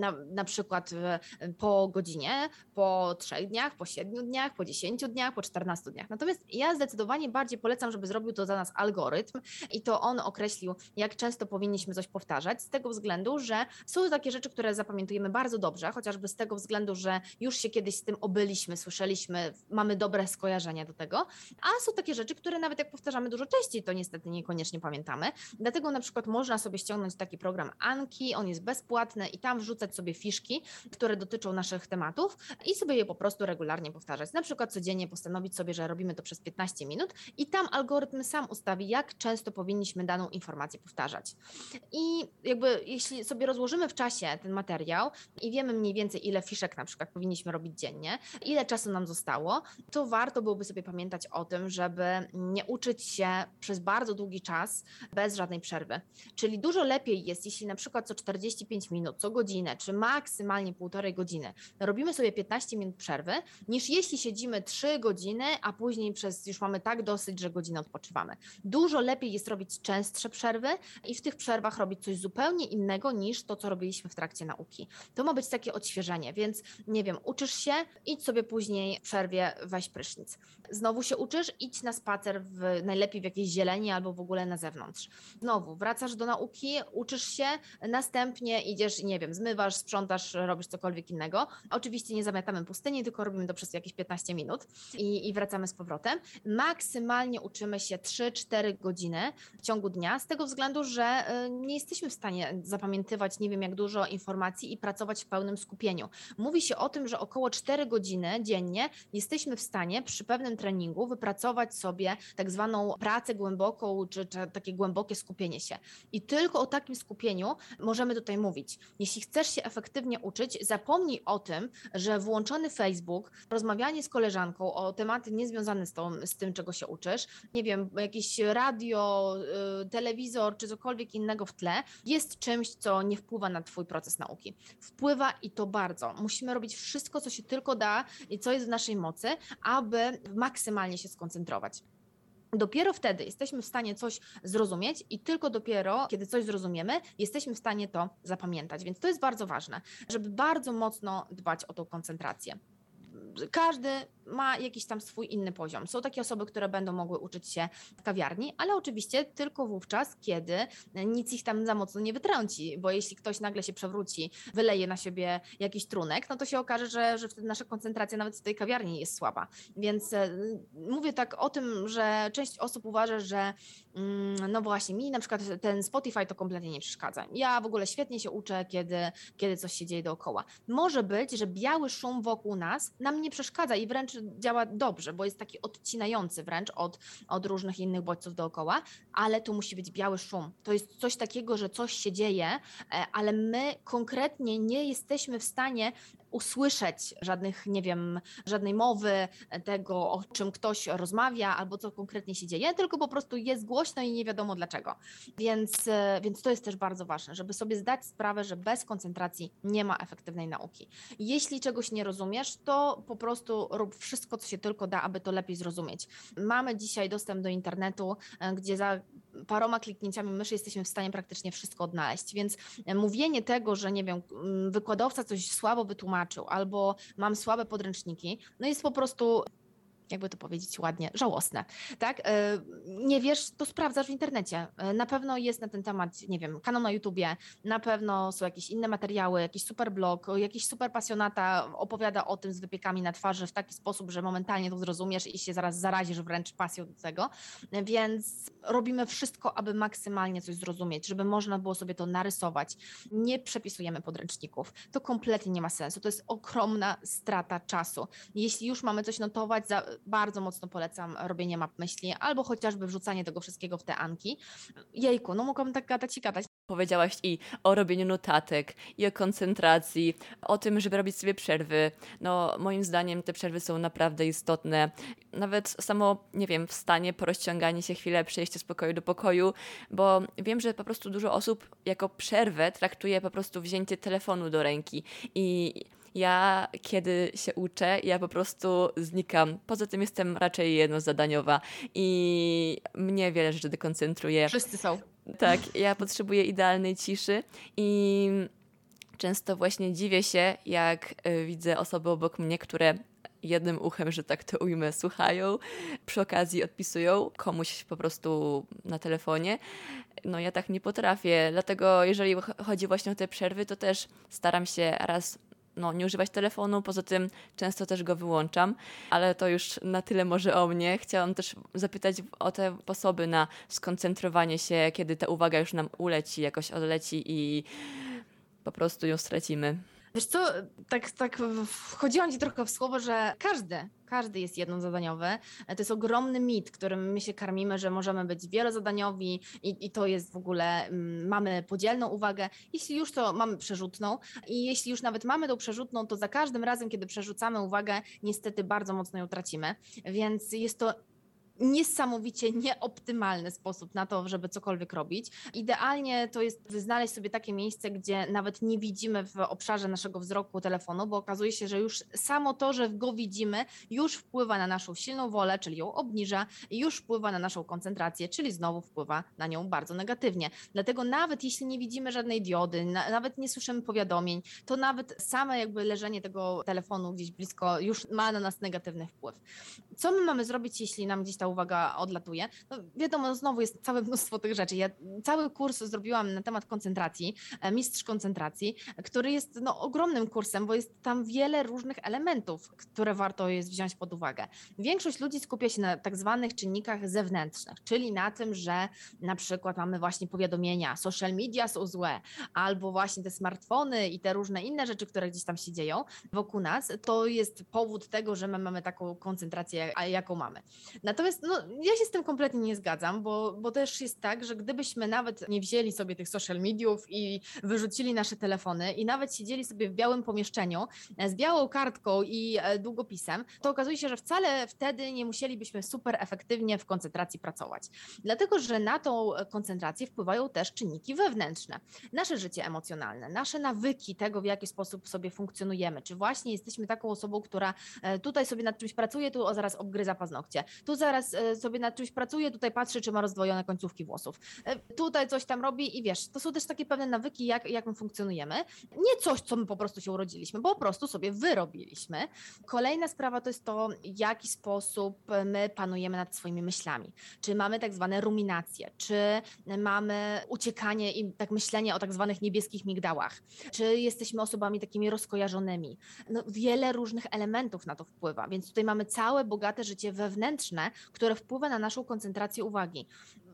na, na przykład y, po godzinie, po trzech dniach, po siedmiu dniach, po dziesięciu dniach, po czternastu dniach. Natomiast ja zdecydowanie bardziej polecam, żeby zrobił to za nas algorytm i to on określił, jak często powinniśmy coś powtarzać, z tego względu, że są takie rzeczy, które zapamiętujemy bardzo dobrze, chociażby z tego względu, że już się kiedyś z tym obyliśmy, słyszeliśmy, mamy dobre skojarzenia do tego, a są takie rzeczy, które nawet jak powtarzamy dużo częściej, to niestety niekoniecznie pamiętamy. Dlatego na przykład można sobie ściągnąć taki program Anki, on jest bezpłatny i tam wrzucać sobie fiszki, które dotyczą naszych tematów i sobie je po prostu regularnie powtarzać. Na przykład codziennie postanowić sobie, że robimy to przez 15 minut i tam algorytm sam ustawi, jak często powinniśmy daną informację powtarzać. I jakby jeśli sobie rozłożymy w czasie ten materiał i wiemy mniej więcej, ile fiszek na przykład powinniśmy robić dziennie, ile czasu nam zostało, to warto byłoby sobie pamiętać o tym, żeby nie uczyć się przez bardzo długi czas bez żadnej przerwy. Czyli dużo lepiej jest, jeśli na przykład co 45 minut, co godzinę, czy maksymalnie półtorej godziny robimy sobie 15 minut przerwy, niż jeśli siedzimy 3 godziny a później przez już mamy tak dosyć, że godzinę odpoczywamy. Dużo lepiej jest robić częstsze przerwy i w tych przerwach robić coś zupełnie innego niż to, co robiliśmy w trakcie nauki. To ma być takie odświeżenie, więc nie wiem, uczysz się, idź sobie później w przerwie, weź prysznic. Znowu się uczysz, idź na spacer w, najlepiej w jakiejś zieleni albo w ogóle na zewnątrz. Znowu wracasz do nauki, uczysz się, następnie idziesz, nie wiem, zmywasz, sprzątasz, robisz cokolwiek innego. Oczywiście nie zamiatamy pustyni, tylko robimy to przez jakieś 15 minut i, i wracamy z powrotem. Maksymalnie uczymy się 3-4 godziny w ciągu dnia, z tego względu, że y, nie jesteśmy w stanie zapamiętywać nie wiem jak dużo informacji i pracować w pełnym skupieniu. Mówi się o tym, że około 4 godziny dziennie jesteśmy w stanie przy pewnym treningu wypracować sobie tak zwaną pracę głęboką, czy, czy takie głębokie skupienie się. I tylko o takim skupieniu możemy tutaj mówić. Jeśli chcesz się efektywnie uczyć, zapomnij o tym, że włączony Facebook, rozmawianie z koleżanką o tematy niezwiązane z, tą, z tym, czego się uczysz, nie wiem, jakieś radio, y, telewizor czy cokolwiek innego w tle, jest czymś, co nie wpływa na Twój proces nauki. Wpływa i to bardzo. Musimy robić wszystko, co się tylko da i co jest w naszej mocy, aby maksymalnie się skoncentrować. Dopiero wtedy jesteśmy w stanie coś zrozumieć i tylko dopiero, kiedy coś zrozumiemy, jesteśmy w stanie to zapamiętać. Więc to jest bardzo ważne, żeby bardzo mocno dbać o tą koncentrację każdy ma jakiś tam swój inny poziom. Są takie osoby, które będą mogły uczyć się w kawiarni, ale oczywiście tylko wówczas, kiedy nic ich tam za mocno nie wytrąci, bo jeśli ktoś nagle się przewróci, wyleje na siebie jakiś trunek, no to się okaże, że, że wtedy nasza koncentracja nawet w tej kawiarni jest słaba. Więc e, mówię tak o tym, że część osób uważa, że mm, no właśnie, mi na przykład ten Spotify to kompletnie nie przeszkadza. Ja w ogóle świetnie się uczę, kiedy, kiedy coś się dzieje dookoła. Może być, że biały szum wokół nas nam nie przeszkadza i wręcz działa dobrze, bo jest taki odcinający wręcz od, od różnych innych bodźców dookoła, ale tu musi być biały szum. To jest coś takiego, że coś się dzieje, e, ale my konkretnie nie jesteśmy w stanie usłyszeć żadnych, nie wiem, żadnej mowy tego, o czym ktoś rozmawia albo co konkretnie się dzieje, tylko po prostu jest głośno i nie wiadomo dlaczego. Więc, e, więc to jest też bardzo ważne, żeby sobie zdać sprawę, że bez koncentracji nie ma efektywnej nauki. Jeśli czegoś nie rozumiesz, to po prostu rób wszystko, co się tylko da, aby to lepiej zrozumieć. Mamy dzisiaj dostęp do internetu, e, gdzie za paroma kliknięciami myszy jesteśmy w stanie praktycznie wszystko odnaleźć. Więc e, mówienie tego, że nie wiem, wykładowca coś słabo wytłumaczył albo mam słabe podręczniki, no jest po prostu jakby to powiedzieć ładnie, żałosne, tak? E, nie wiesz, to sprawdzasz w internecie. E, na pewno jest na ten temat, nie wiem, kanał na YouTubie, na pewno są jakieś inne materiały, jakiś super blog, jakiś super pasjonata opowiada o tym z wypiekami na twarzy w taki sposób, że momentalnie to zrozumiesz i się zaraz zarazisz wręcz pasją do tego. Więc robimy wszystko, aby maksymalnie coś zrozumieć, żeby można było sobie to narysować. Nie przepisujemy podręczników. To kompletnie nie ma sensu. To jest ogromna strata czasu. Jeśli już mamy coś notować, za, bardzo mocno polecam robienie map myśli albo chociażby wrzucanie tego wszystkiego w te anki. Jejku, no mogłabym tak gadać i gadać. Powiedziałaś i o robieniu notatek, i o koncentracji, o tym, żeby robić sobie przerwy. No, moim zdaniem te przerwy są naprawdę istotne. Nawet samo, nie wiem, wstanie, porozciąganie się chwilę, przejście z pokoju do pokoju, bo wiem, że po prostu dużo osób jako przerwę traktuje po prostu wzięcie telefonu do ręki i ja, kiedy się uczę, ja po prostu znikam. Poza tym jestem raczej jednozadaniowa i mnie wiele rzeczy dekoncentruje. Wszyscy są. Tak, ja potrzebuję idealnej ciszy i często właśnie dziwię się, jak y, widzę osoby obok mnie, które jednym uchem, że tak to ujmę, słuchają, przy okazji odpisują komuś po prostu na telefonie. No ja tak nie potrafię, dlatego jeżeli chodzi właśnie o te przerwy, to też staram się raz no, nie używać telefonu, poza tym często też go wyłączam, ale to już na tyle może o mnie. Chciałam też zapytać o te sposoby na skoncentrowanie się, kiedy ta uwaga już nam uleci, jakoś odleci i po prostu ją stracimy. Wiesz co, tak, tak wchodziłam ci trochę w słowo, że każdy, każdy jest jednozadaniowy. To jest ogromny mit, którym my się karmimy, że możemy być wielozadaniowi i, i to jest w ogóle, mm, mamy podzielną uwagę. Jeśli już to mamy przerzutną i jeśli już nawet mamy tą przerzutną, to za każdym razem, kiedy przerzucamy uwagę, niestety bardzo mocno ją tracimy. Więc jest to niesamowicie nieoptymalny sposób na to, żeby cokolwiek robić. Idealnie to jest znaleźć sobie takie miejsce, gdzie nawet nie widzimy w obszarze naszego wzroku telefonu, bo okazuje się, że już samo to, że go widzimy, już wpływa na naszą silną wolę, czyli ją obniża i już wpływa na naszą koncentrację, czyli znowu wpływa na nią bardzo negatywnie. Dlatego nawet jeśli nie widzimy żadnej diody, na, nawet nie słyszymy powiadomień, to nawet same jakby leżenie tego telefonu gdzieś blisko już ma na nas negatywny wpływ. Co my mamy zrobić, jeśli nam gdzieś ta uwaga odlatuje? No wiadomo, znowu jest całe mnóstwo tych rzeczy. Ja cały kurs zrobiłam na temat koncentracji, e, mistrz koncentracji, który jest no, ogromnym kursem, bo jest tam wiele różnych elementów, które warto jest wziąć pod uwagę. Większość ludzi skupia się na tak zwanych czynnikach zewnętrznych, czyli na tym, że na przykład mamy właśnie powiadomienia, social media są złe, albo właśnie te smartfony i te różne inne rzeczy, które gdzieś tam się dzieją wokół nas, to jest powód tego, że my mamy taką koncentrację, jaką mamy. Natomiast no, ja się z tym kompletnie nie zgadzam, bo, bo też jest tak, że gdybyśmy nawet nie wzięli sobie tych social mediów i wyrzucili nasze telefony i nawet siedzieli sobie w białym pomieszczeniu e, z białą kartką i e, długopisem, to okazuje się, że wcale wtedy nie musielibyśmy super efektywnie w koncentracji pracować. Dlatego, że na tą koncentrację wpływają też czynniki wewnętrzne. Nasze życie emocjonalne, nasze nawyki tego, w jaki sposób sobie funkcjonujemy, czy właśnie jesteśmy taką osobą, która e, tutaj sobie nad czymś pracuje, tu zaraz obgryza paznokcie, tu zaraz sobie nad czymś pracuje, tutaj patrzy, czy ma rozdwojone końcówki włosów, tutaj coś tam robi i wiesz, to są też takie pewne nawyki, jak, jak my funkcjonujemy. Nie coś, co my po prostu się urodziliśmy, bo po prostu sobie wyrobiliśmy. Kolejna sprawa to jest to, w jaki sposób my panujemy nad swoimi myślami. Czy mamy tak zwane ruminacje, czy mamy uciekanie i tak myślenie o tak zwanych niebieskich migdałach, czy jesteśmy osobami takimi rozkojarzonymi. No, wiele różnych elementów na to wpływa, więc tutaj mamy całe bogate życie wewnętrzne, które wpływa na naszą koncentrację uwagi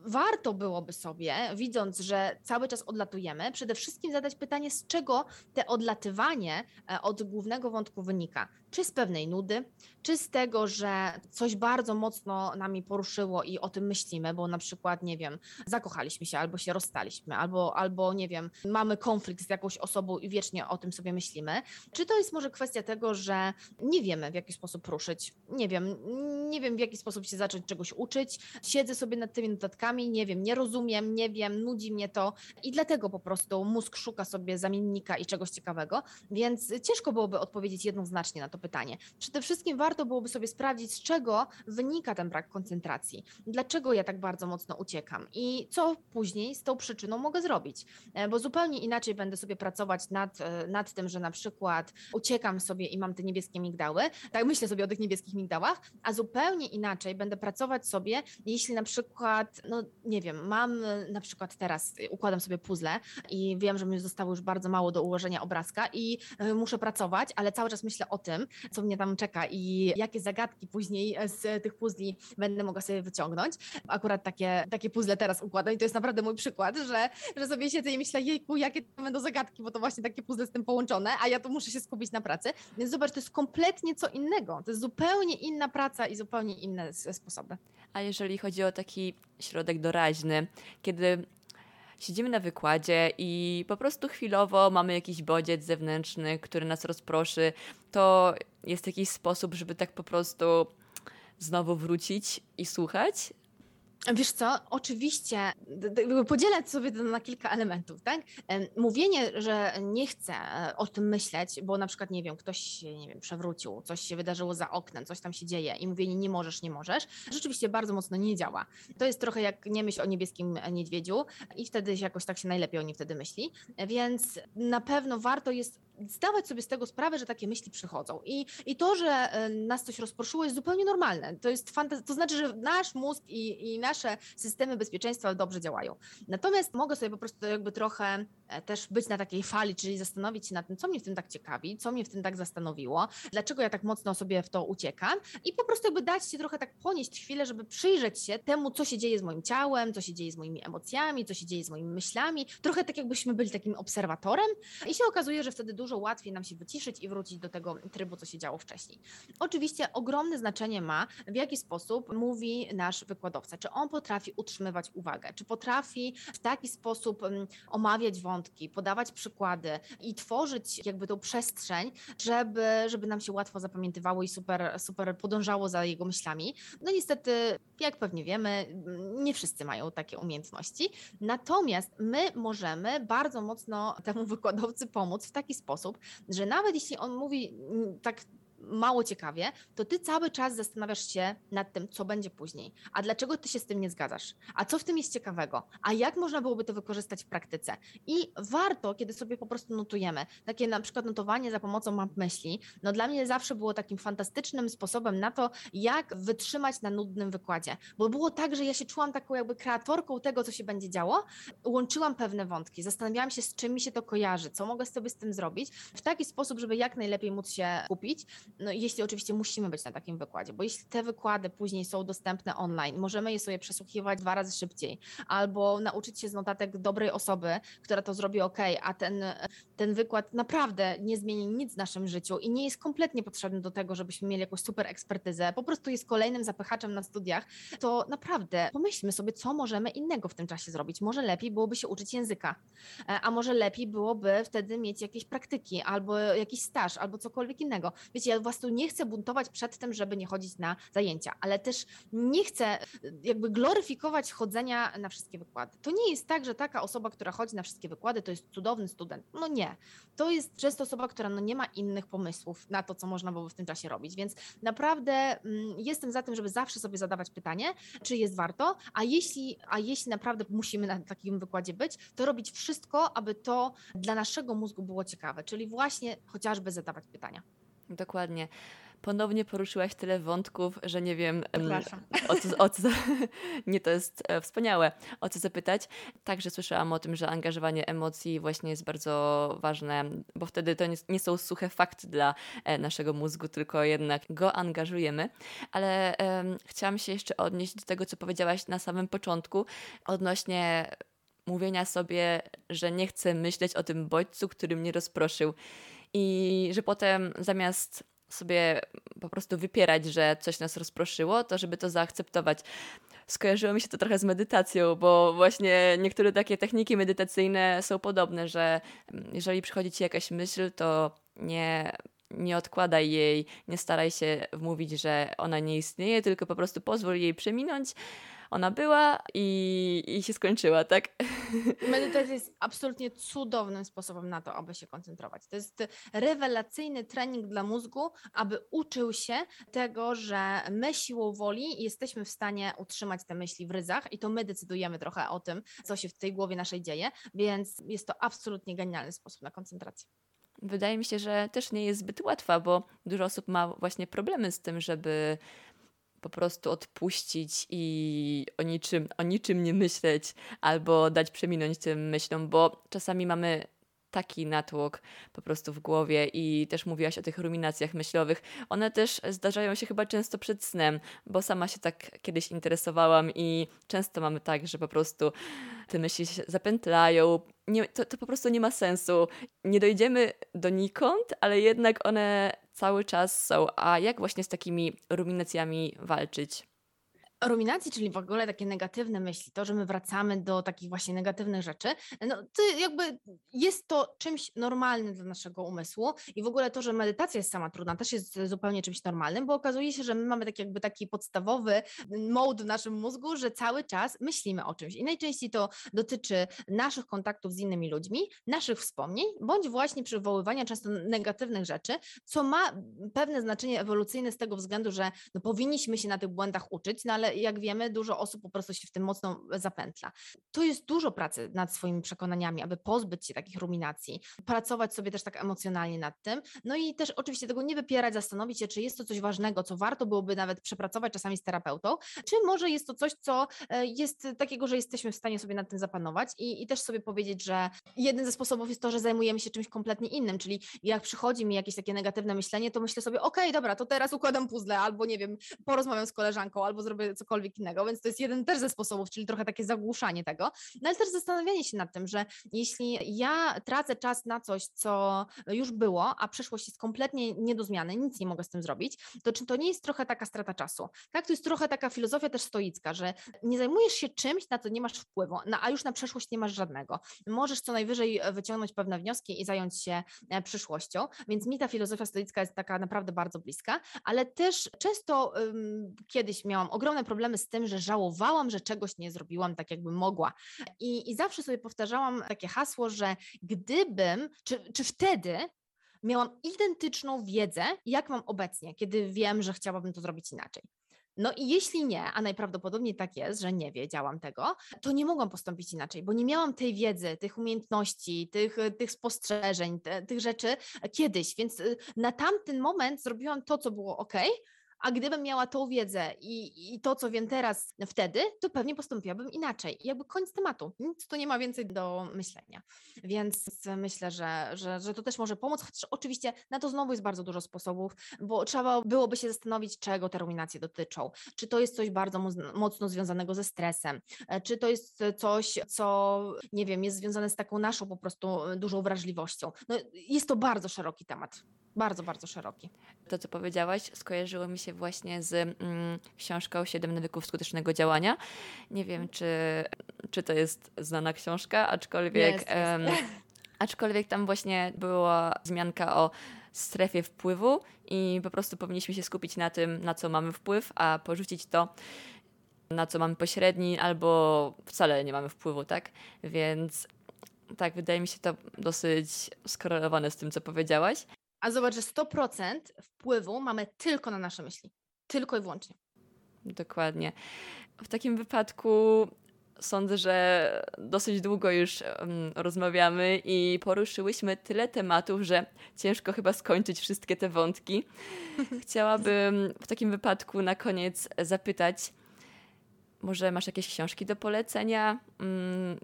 warto byłoby sobie, widząc, że cały czas odlatujemy, przede wszystkim zadać pytanie, z czego te odlatywanie e, od głównego wątku wynika. Czy z pewnej nudy, czy z tego, że coś bardzo mocno nami poruszyło i o tym myślimy, bo na przykład, nie wiem, zakochaliśmy się albo się rozstaliśmy, albo, albo nie wiem, mamy konflikt z jakąś osobą i wiecznie o tym sobie myślimy. Czy to jest może kwestia tego, że nie wiemy w jaki sposób ruszyć, nie wiem, nie wiem w jaki sposób się zacząć czegoś uczyć, siedzę sobie nad tymi notatkami, nie wiem, nie rozumiem, nie wiem, nudzi mnie to i dlatego po prostu mózg szuka sobie zamiennika i czegoś ciekawego, więc ciężko byłoby odpowiedzieć jednoznacznie na to pytanie. Przede wszystkim warto byłoby sobie sprawdzić, z czego wynika ten brak koncentracji, dlaczego ja tak bardzo mocno uciekam? I co później z tą przyczyną mogę zrobić, e, bo zupełnie inaczej będę sobie pracować nad, e, nad tym, że na przykład uciekam sobie i mam te niebieskie migdały, tak myślę sobie o tych niebieskich migdałach, a zupełnie inaczej będę pracować sobie, jeśli na przykład, no nie wiem, mam na przykład teraz, układam sobie puzzle i wiem, że mi zostało już bardzo mało do ułożenia obrazka i e, muszę pracować, ale cały czas myślę o tym, co mnie tam czeka i jakie zagadki później z tych puzli będę mogła sobie wyciągnąć. Akurat takie, takie puzzle teraz układam i to jest naprawdę mój przykład, że, że sobie siedzę i myślę, jejku, jakie to będą zagadki, bo to właśnie takie puzzle z tym połączone, a ja tu muszę się skupić na pracy. Więc zobacz, to jest kompletnie co innego. To jest zupełnie inna praca i zupełnie inne sposoby. A jeżeli chodzi o taki środek doraźny, kiedy siedzimy na wykładzie i po prostu chwilowo mamy jakiś bodziec zewnętrzny, który nas rozproszy, to jest jakiś sposób, żeby tak po prostu znowu wrócić i słuchać? Wiesz co, oczywiście podzielać sobie to na kilka elementów, tak? Mówienie, że nie chcę e, o tym myśleć, bo na przykład, nie wiem, ktoś się, nie wiem, przewrócił, coś się wydarzyło za oknem, coś tam się dzieje i mówienie nie możesz, nie możesz, rzeczywiście bardzo mocno nie działa. To jest trochę jak nie myśl o niebieskim niedźwiedziu i wtedy jakoś tak się najlepiej o nim wtedy myśli, więc na pewno warto jest zdawać sobie z tego sprawę, że takie myśli przychodzą. I, i to, że e, nas coś rozproszyło, jest zupełnie normalne. To jest fantaz- to znaczy, że nasz mózg i, i nasze systemy bezpieczeństwa dobrze działają. Natomiast mogę sobie po prostu jakby trochę e, też być na takiej fali, czyli zastanowić się nad tym, co mnie w tym tak ciekawi, co mnie w tym tak zastanowiło, dlaczego ja tak mocno sobie w to uciekam i po prostu jakby dać się trochę tak ponieść chwilę, żeby przyjrzeć się temu, co się dzieje z moim ciałem, co się dzieje z moimi emocjami, co się dzieje z moimi myślami. Trochę tak jakbyśmy byli takim obserwatorem i się okazuje, że wtedy dużo dużo łatwiej nam się wyciszyć i wrócić do tego trybu, co się działo wcześniej. Oczywiście ogromne znaczenie ma, w jaki sposób mówi nasz wykładowca. Czy on potrafi utrzymywać uwagę, czy potrafi w taki sposób mm, omawiać wątki, podawać przykłady i tworzyć jakby tą przestrzeń, żeby, żeby nam się łatwo zapamiętywało i super, super podążało za jego myślami. No niestety, jak pewnie wiemy, mm, nie wszyscy mają takie umiejętności. Natomiast my możemy bardzo mocno temu wykładowcy pomóc w taki sposób, że nawet jeśli on mówi mm, tak mało ciekawie, to ty cały czas zastanawiasz się nad tym, co będzie później. A dlaczego ty się z tym nie zgadzasz? A co w tym jest ciekawego? A jak można byłoby to wykorzystać w praktyce? I warto, kiedy sobie po prostu notujemy, takie na przykład notowanie za pomocą map myśli, no dla mnie zawsze było takim fantastycznym sposobem na to, jak wytrzymać na nudnym wykładzie. Bo było tak, że ja się czułam taką jakby kreatorką tego, co się będzie działo, łączyłam pewne wątki, zastanawiałam się, z czym mi się to kojarzy, co mogę sobie z tym zrobić, w taki sposób, żeby jak najlepiej móc się kupić no jeśli oczywiście musimy być na takim wykładzie, bo jeśli te wykłady później są dostępne online, możemy je sobie przesłuchiwać dwa razy szybciej, albo nauczyć się z notatek dobrej osoby, która to zrobi ok, a ten, ten wykład naprawdę nie zmieni nic w naszym życiu i nie jest kompletnie potrzebny do tego, żebyśmy mieli jakąś super ekspertyzę, po prostu jest kolejnym zapychaczem na studiach, to naprawdę pomyślmy sobie, co możemy innego w tym czasie zrobić. Może lepiej byłoby się uczyć języka, e, a może lepiej byłoby wtedy mieć jakieś praktyki, albo jakiś staż, albo cokolwiek innego. Wiecie, ja prostu nie chcę buntować przed tym, żeby nie chodzić na zajęcia, ale też nie chcę jakby gloryfikować chodzenia na wszystkie wykłady. To nie jest tak, że taka osoba, która chodzi na wszystkie wykłady, to jest cudowny student. No nie. To jest często osoba, która no nie ma innych pomysłów na to, co można byłoby w tym czasie robić. Więc naprawdę mm, jestem za tym, żeby zawsze sobie zadawać pytanie, czy jest warto, a jeśli, a jeśli naprawdę musimy na takim wykładzie być, to robić wszystko, aby to dla naszego mózgu było ciekawe, czyli właśnie chociażby zadawać pytania. Dokładnie. Ponownie poruszyłaś tyle wątków, że nie wiem, Przepraszam. o co, o co nie to jest e, wspaniałe, o co zapytać. Także słyszałam o tym, że angażowanie emocji właśnie jest bardzo ważne, bo wtedy to nie, nie są suche fakty dla e, naszego mózgu, tylko jednak go angażujemy. Ale um, chciałam się jeszcze odnieść do tego, co powiedziałaś na samym początku odnośnie mówienia sobie, że nie chcę myśleć o tym bodźcu, który mnie rozproszył i że potem zamiast sobie po prostu wypierać, że coś nas rozproszyło, to żeby to zaakceptować. Skojarzyło mi się to trochę z medytacją, bo właśnie niektóre takie techniki medytacyjne są podobne, że mm, jeżeli przychodzi ci jakaś myśl, to nie, nie odkładaj jej, nie staraj się wmówić, że ona nie istnieje, tylko po prostu pozwól jej przeminąć ona była i, i się skończyła, tak? Medytacja jest absolutnie cudownym sposobem na to, aby się koncentrować. To jest rewelacyjny trening dla mózgu, aby uczył się tego, że my siłą woli jesteśmy w stanie utrzymać te myśli w ryzach i to my decydujemy trochę o tym, co się w tej głowie naszej dzieje, więc jest to absolutnie genialny sposób na koncentrację wydaje mi się, że też nie jest zbyt łatwa, bo dużo osób ma właśnie problemy z tym, żeby po prostu odpuścić i o niczym, o niczym nie myśleć albo dać przeminąć tym myślom, bo czasami mamy taki natłok po prostu w głowie i też mówiłaś o tych ruminacjach myślowych. One też zdarzają się chyba często przed snem, bo sama się tak kiedyś interesowałam i często mamy tak, że po prostu te myśli się zapętlają. Nie, to, to po prostu nie ma sensu. Nie dojdziemy donikąd, ale jednak one cały czas są. A jak właśnie z takimi ruminacjami walczyć? Ruminacji, czyli w ogóle takie negatywne myśli, to, że my wracamy do takich właśnie negatywnych rzeczy, no to jakby jest to czymś normalnym dla naszego umysłu i w ogóle to, że medytacja jest sama trudna, też jest zupełnie czymś normalnym, bo okazuje się, że my mamy tak jakby taki podstawowy mode w naszym mózgu, że cały czas myślimy o czymś. I najczęściej to dotyczy naszych kontaktów z innymi ludźmi, naszych wspomnień, bądź właśnie przywoływania często negatywnych rzeczy, co ma pewne znaczenie ewolucyjne z tego względu, że no, powinniśmy się na tych błędach uczyć, no ale jak wiemy, dużo osób po prostu się w tym mocno zapętla. To jest dużo pracy nad swoimi przekonaniami, aby pozbyć się takich ruminacji, pracować sobie też tak emocjonalnie nad tym. No i też oczywiście tego nie wypierać, zastanowić się, czy jest to coś ważnego, co warto byłoby nawet przepracować czasami z terapeutą, czy może jest to coś, co e, jest takiego, że jesteśmy w stanie sobie nad tym zapanować i, i też sobie powiedzieć, że jeden ze sposobów jest to, że zajmujemy się czymś kompletnie innym, czyli jak przychodzi mi jakieś takie negatywne myślenie, to myślę sobie, okej, okay, dobra, to teraz układam puzzle, albo nie wiem, porozmawiam z koleżanką, albo zrobię cokolwiek innego, więc to jest jeden też ze sposobów, czyli trochę takie zagłuszanie tego, no ale też zastanawianie się nad tym, że jeśli ja tracę czas na coś, co już było, a przyszłość jest kompletnie nie do zmiany, nic nie mogę z tym zrobić, to czy to nie jest trochę taka strata czasu? Tak, to jest trochę taka filozofia też stoicka, że nie zajmujesz się czymś, na co nie masz wpływu, a już na przeszłość nie masz żadnego. Możesz co najwyżej wyciągnąć pewne wnioski i zająć się e, przyszłością, więc mi ta filozofia stoicka jest taka naprawdę bardzo bliska, ale też często um, kiedyś miałam ogromne problemy z tym, że żałowałam, że czegoś nie zrobiłam tak, jakbym mogła. I, i zawsze sobie powtarzałam takie hasło, że gdybym, czy, czy wtedy miałam identyczną wiedzę, jak mam obecnie, kiedy wiem, że chciałabym to zrobić inaczej. No i jeśli nie, a najprawdopodobniej tak jest, że nie wiedziałam tego, to nie mogłam postąpić inaczej, bo nie miałam tej wiedzy, tych umiejętności, tych, tych spostrzeżeń, te, tych rzeczy kiedyś, więc y, na tamten moment zrobiłam to, co było ok, a gdybym miała tą wiedzę i, i to, co wiem teraz wtedy, to pewnie postąpiłabym inaczej. I jakby koniec tematu. Nic tu nie ma więcej do myślenia. Więc myślę, że, że, że to też może pomóc, chociaż oczywiście na to znowu jest bardzo dużo sposobów, bo trzeba byłoby się zastanowić, czego te ruminacje dotyczą. Czy to jest coś bardzo mocno związanego ze stresem, e, czy to jest coś, co nie wiem, jest związane z taką naszą po prostu dużą wrażliwością. No, jest to bardzo szeroki temat. Bardzo, bardzo szeroki. To, co powiedziałaś, skojarzyło mi się właśnie z mm, książką Siedem nawyków skutecznego działania. Nie wiem, czy, czy to jest znana książka, aczkolwiek, jest, jest. aczkolwiek tam właśnie była wzmianka o strefie wpływu i po prostu powinniśmy się skupić na tym, na co mamy wpływ, a porzucić to, na co mamy pośredni albo wcale nie mamy wpływu, tak? Więc tak, wydaje mi się to dosyć skorelowane z tym, co powiedziałaś. A zobacz, że 100% wpływu mamy tylko na nasze myśli. Tylko i wyłącznie. Dokładnie. W takim wypadku sądzę, że dosyć długo już um, rozmawiamy i poruszyłyśmy tyle tematów, że ciężko chyba skończyć wszystkie te wątki. Chciałabym w takim wypadku na koniec zapytać, może masz jakieś książki do polecenia um,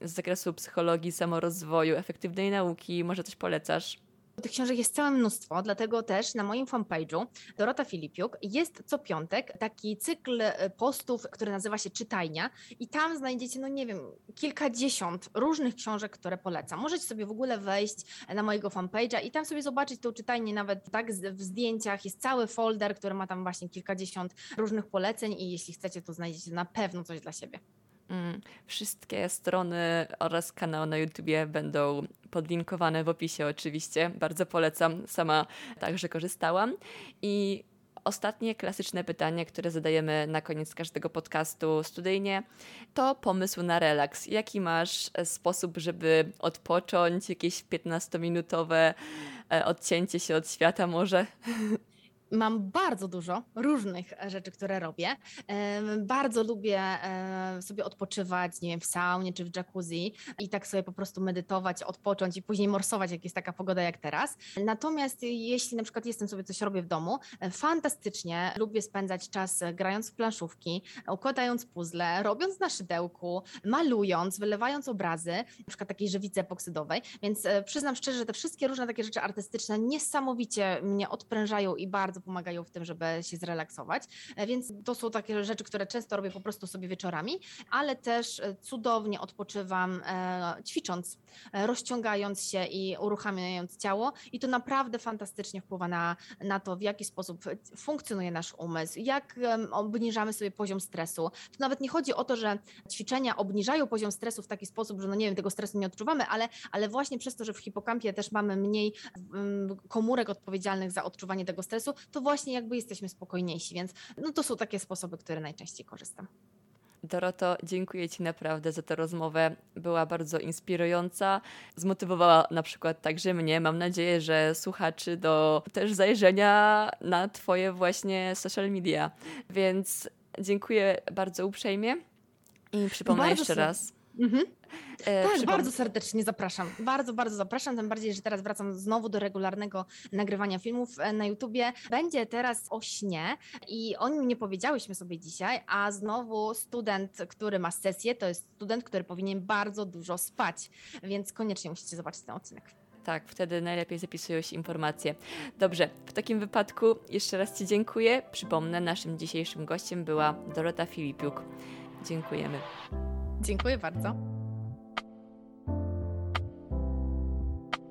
z zakresu psychologii, samorozwoju, efektywnej nauki, może coś polecasz? Tych książek jest całe mnóstwo, dlatego też na moim fanpage'u Dorota Filipiuk jest co piątek taki cykl e, postów, który nazywa się Czytajnia i tam znajdziecie, no nie wiem, kilkadziesiąt różnych książek, które polecam. Możecie sobie w ogóle wejść na mojego fanpage'a i tam sobie zobaczyć tą czytajnię nawet tak w zdjęciach. Jest cały folder, który ma tam właśnie kilkadziesiąt różnych poleceń i jeśli chcecie, to znajdziecie na pewno coś dla siebie. Mm, wszystkie strony oraz kanał na YouTubie będą podlinkowane w opisie oczywiście. Bardzo polecam, sama także korzystałam. I ostatnie klasyczne pytanie, które zadajemy na koniec każdego podcastu studyjnie, to pomysł na relaks. Jaki masz sposób, żeby odpocząć, jakieś 15-minutowe e, odcięcie się od świata może? Mam bardzo dużo różnych rzeczy, które robię. Bardzo lubię sobie odpoczywać, nie wiem, w saunie czy w jacuzzi i tak sobie po prostu medytować, odpocząć i później morsować, jak jest taka pogoda jak teraz. Natomiast jeśli na przykład jestem sobie coś robię w domu, fantastycznie lubię spędzać czas grając w planszówki, układając puzzle, robiąc na szydełku, malując, wylewając obrazy, na przykład takiej żywicy epoksydowej. Więc e, przyznam szczerze, że te wszystkie różne takie rzeczy artystyczne niesamowicie mnie odprężają i bardzo bardzo pomagają w tym, żeby się zrelaksować. E, więc to są takie rzeczy, które często robię po prostu sobie wieczorami, ale też e, cudownie odpoczywam e, ćwicząc, rozciągając się i uruchamiając ciało i to naprawdę fantastycznie wpływa na, na to, w jaki sposób funkcjonuje nasz umysł, jak obniżamy sobie poziom stresu. To nawet nie chodzi o to, że ćwiczenia obniżają poziom stresu w taki sposób, że no nie wiem, tego stresu nie odczuwamy, ale, ale właśnie przez to, że w hipokampie też mamy mniej komórek odpowiedzialnych za odczuwanie tego stresu, to właśnie jakby jesteśmy spokojniejsi, więc no to są takie sposoby, które najczęściej korzystam. Doroto, dziękuję Ci naprawdę za tę rozmowę. Była bardzo inspirująca. Zmotywowała na przykład także mnie. Mam nadzieję, że słuchaczy do też zajrzenia na Twoje właśnie social media. Więc dziękuję bardzo uprzejmie i przypomnę bardzo jeszcze raz. Mhm. E, tak, bardzo serdecznie zapraszam. Bardzo, bardzo zapraszam. Tym bardziej, że teraz wracam znowu do regularnego nagrywania filmów e, na YouTubie. Będzie teraz o śnie i o nim nie powiedziałyśmy sobie dzisiaj, a znowu student, który ma sesję, to jest student, który powinien bardzo dużo spać, więc koniecznie musicie zobaczyć ten odcinek. tak, wtedy najlepiej zapisują się informacje. Dobrze, w takim wypadku jeszcze raz Ci dziękuję. Przypomnę, naszym dzisiejszym gościem była Dorota Filipiuk. Dziękujemy. Dziękuję bardzo.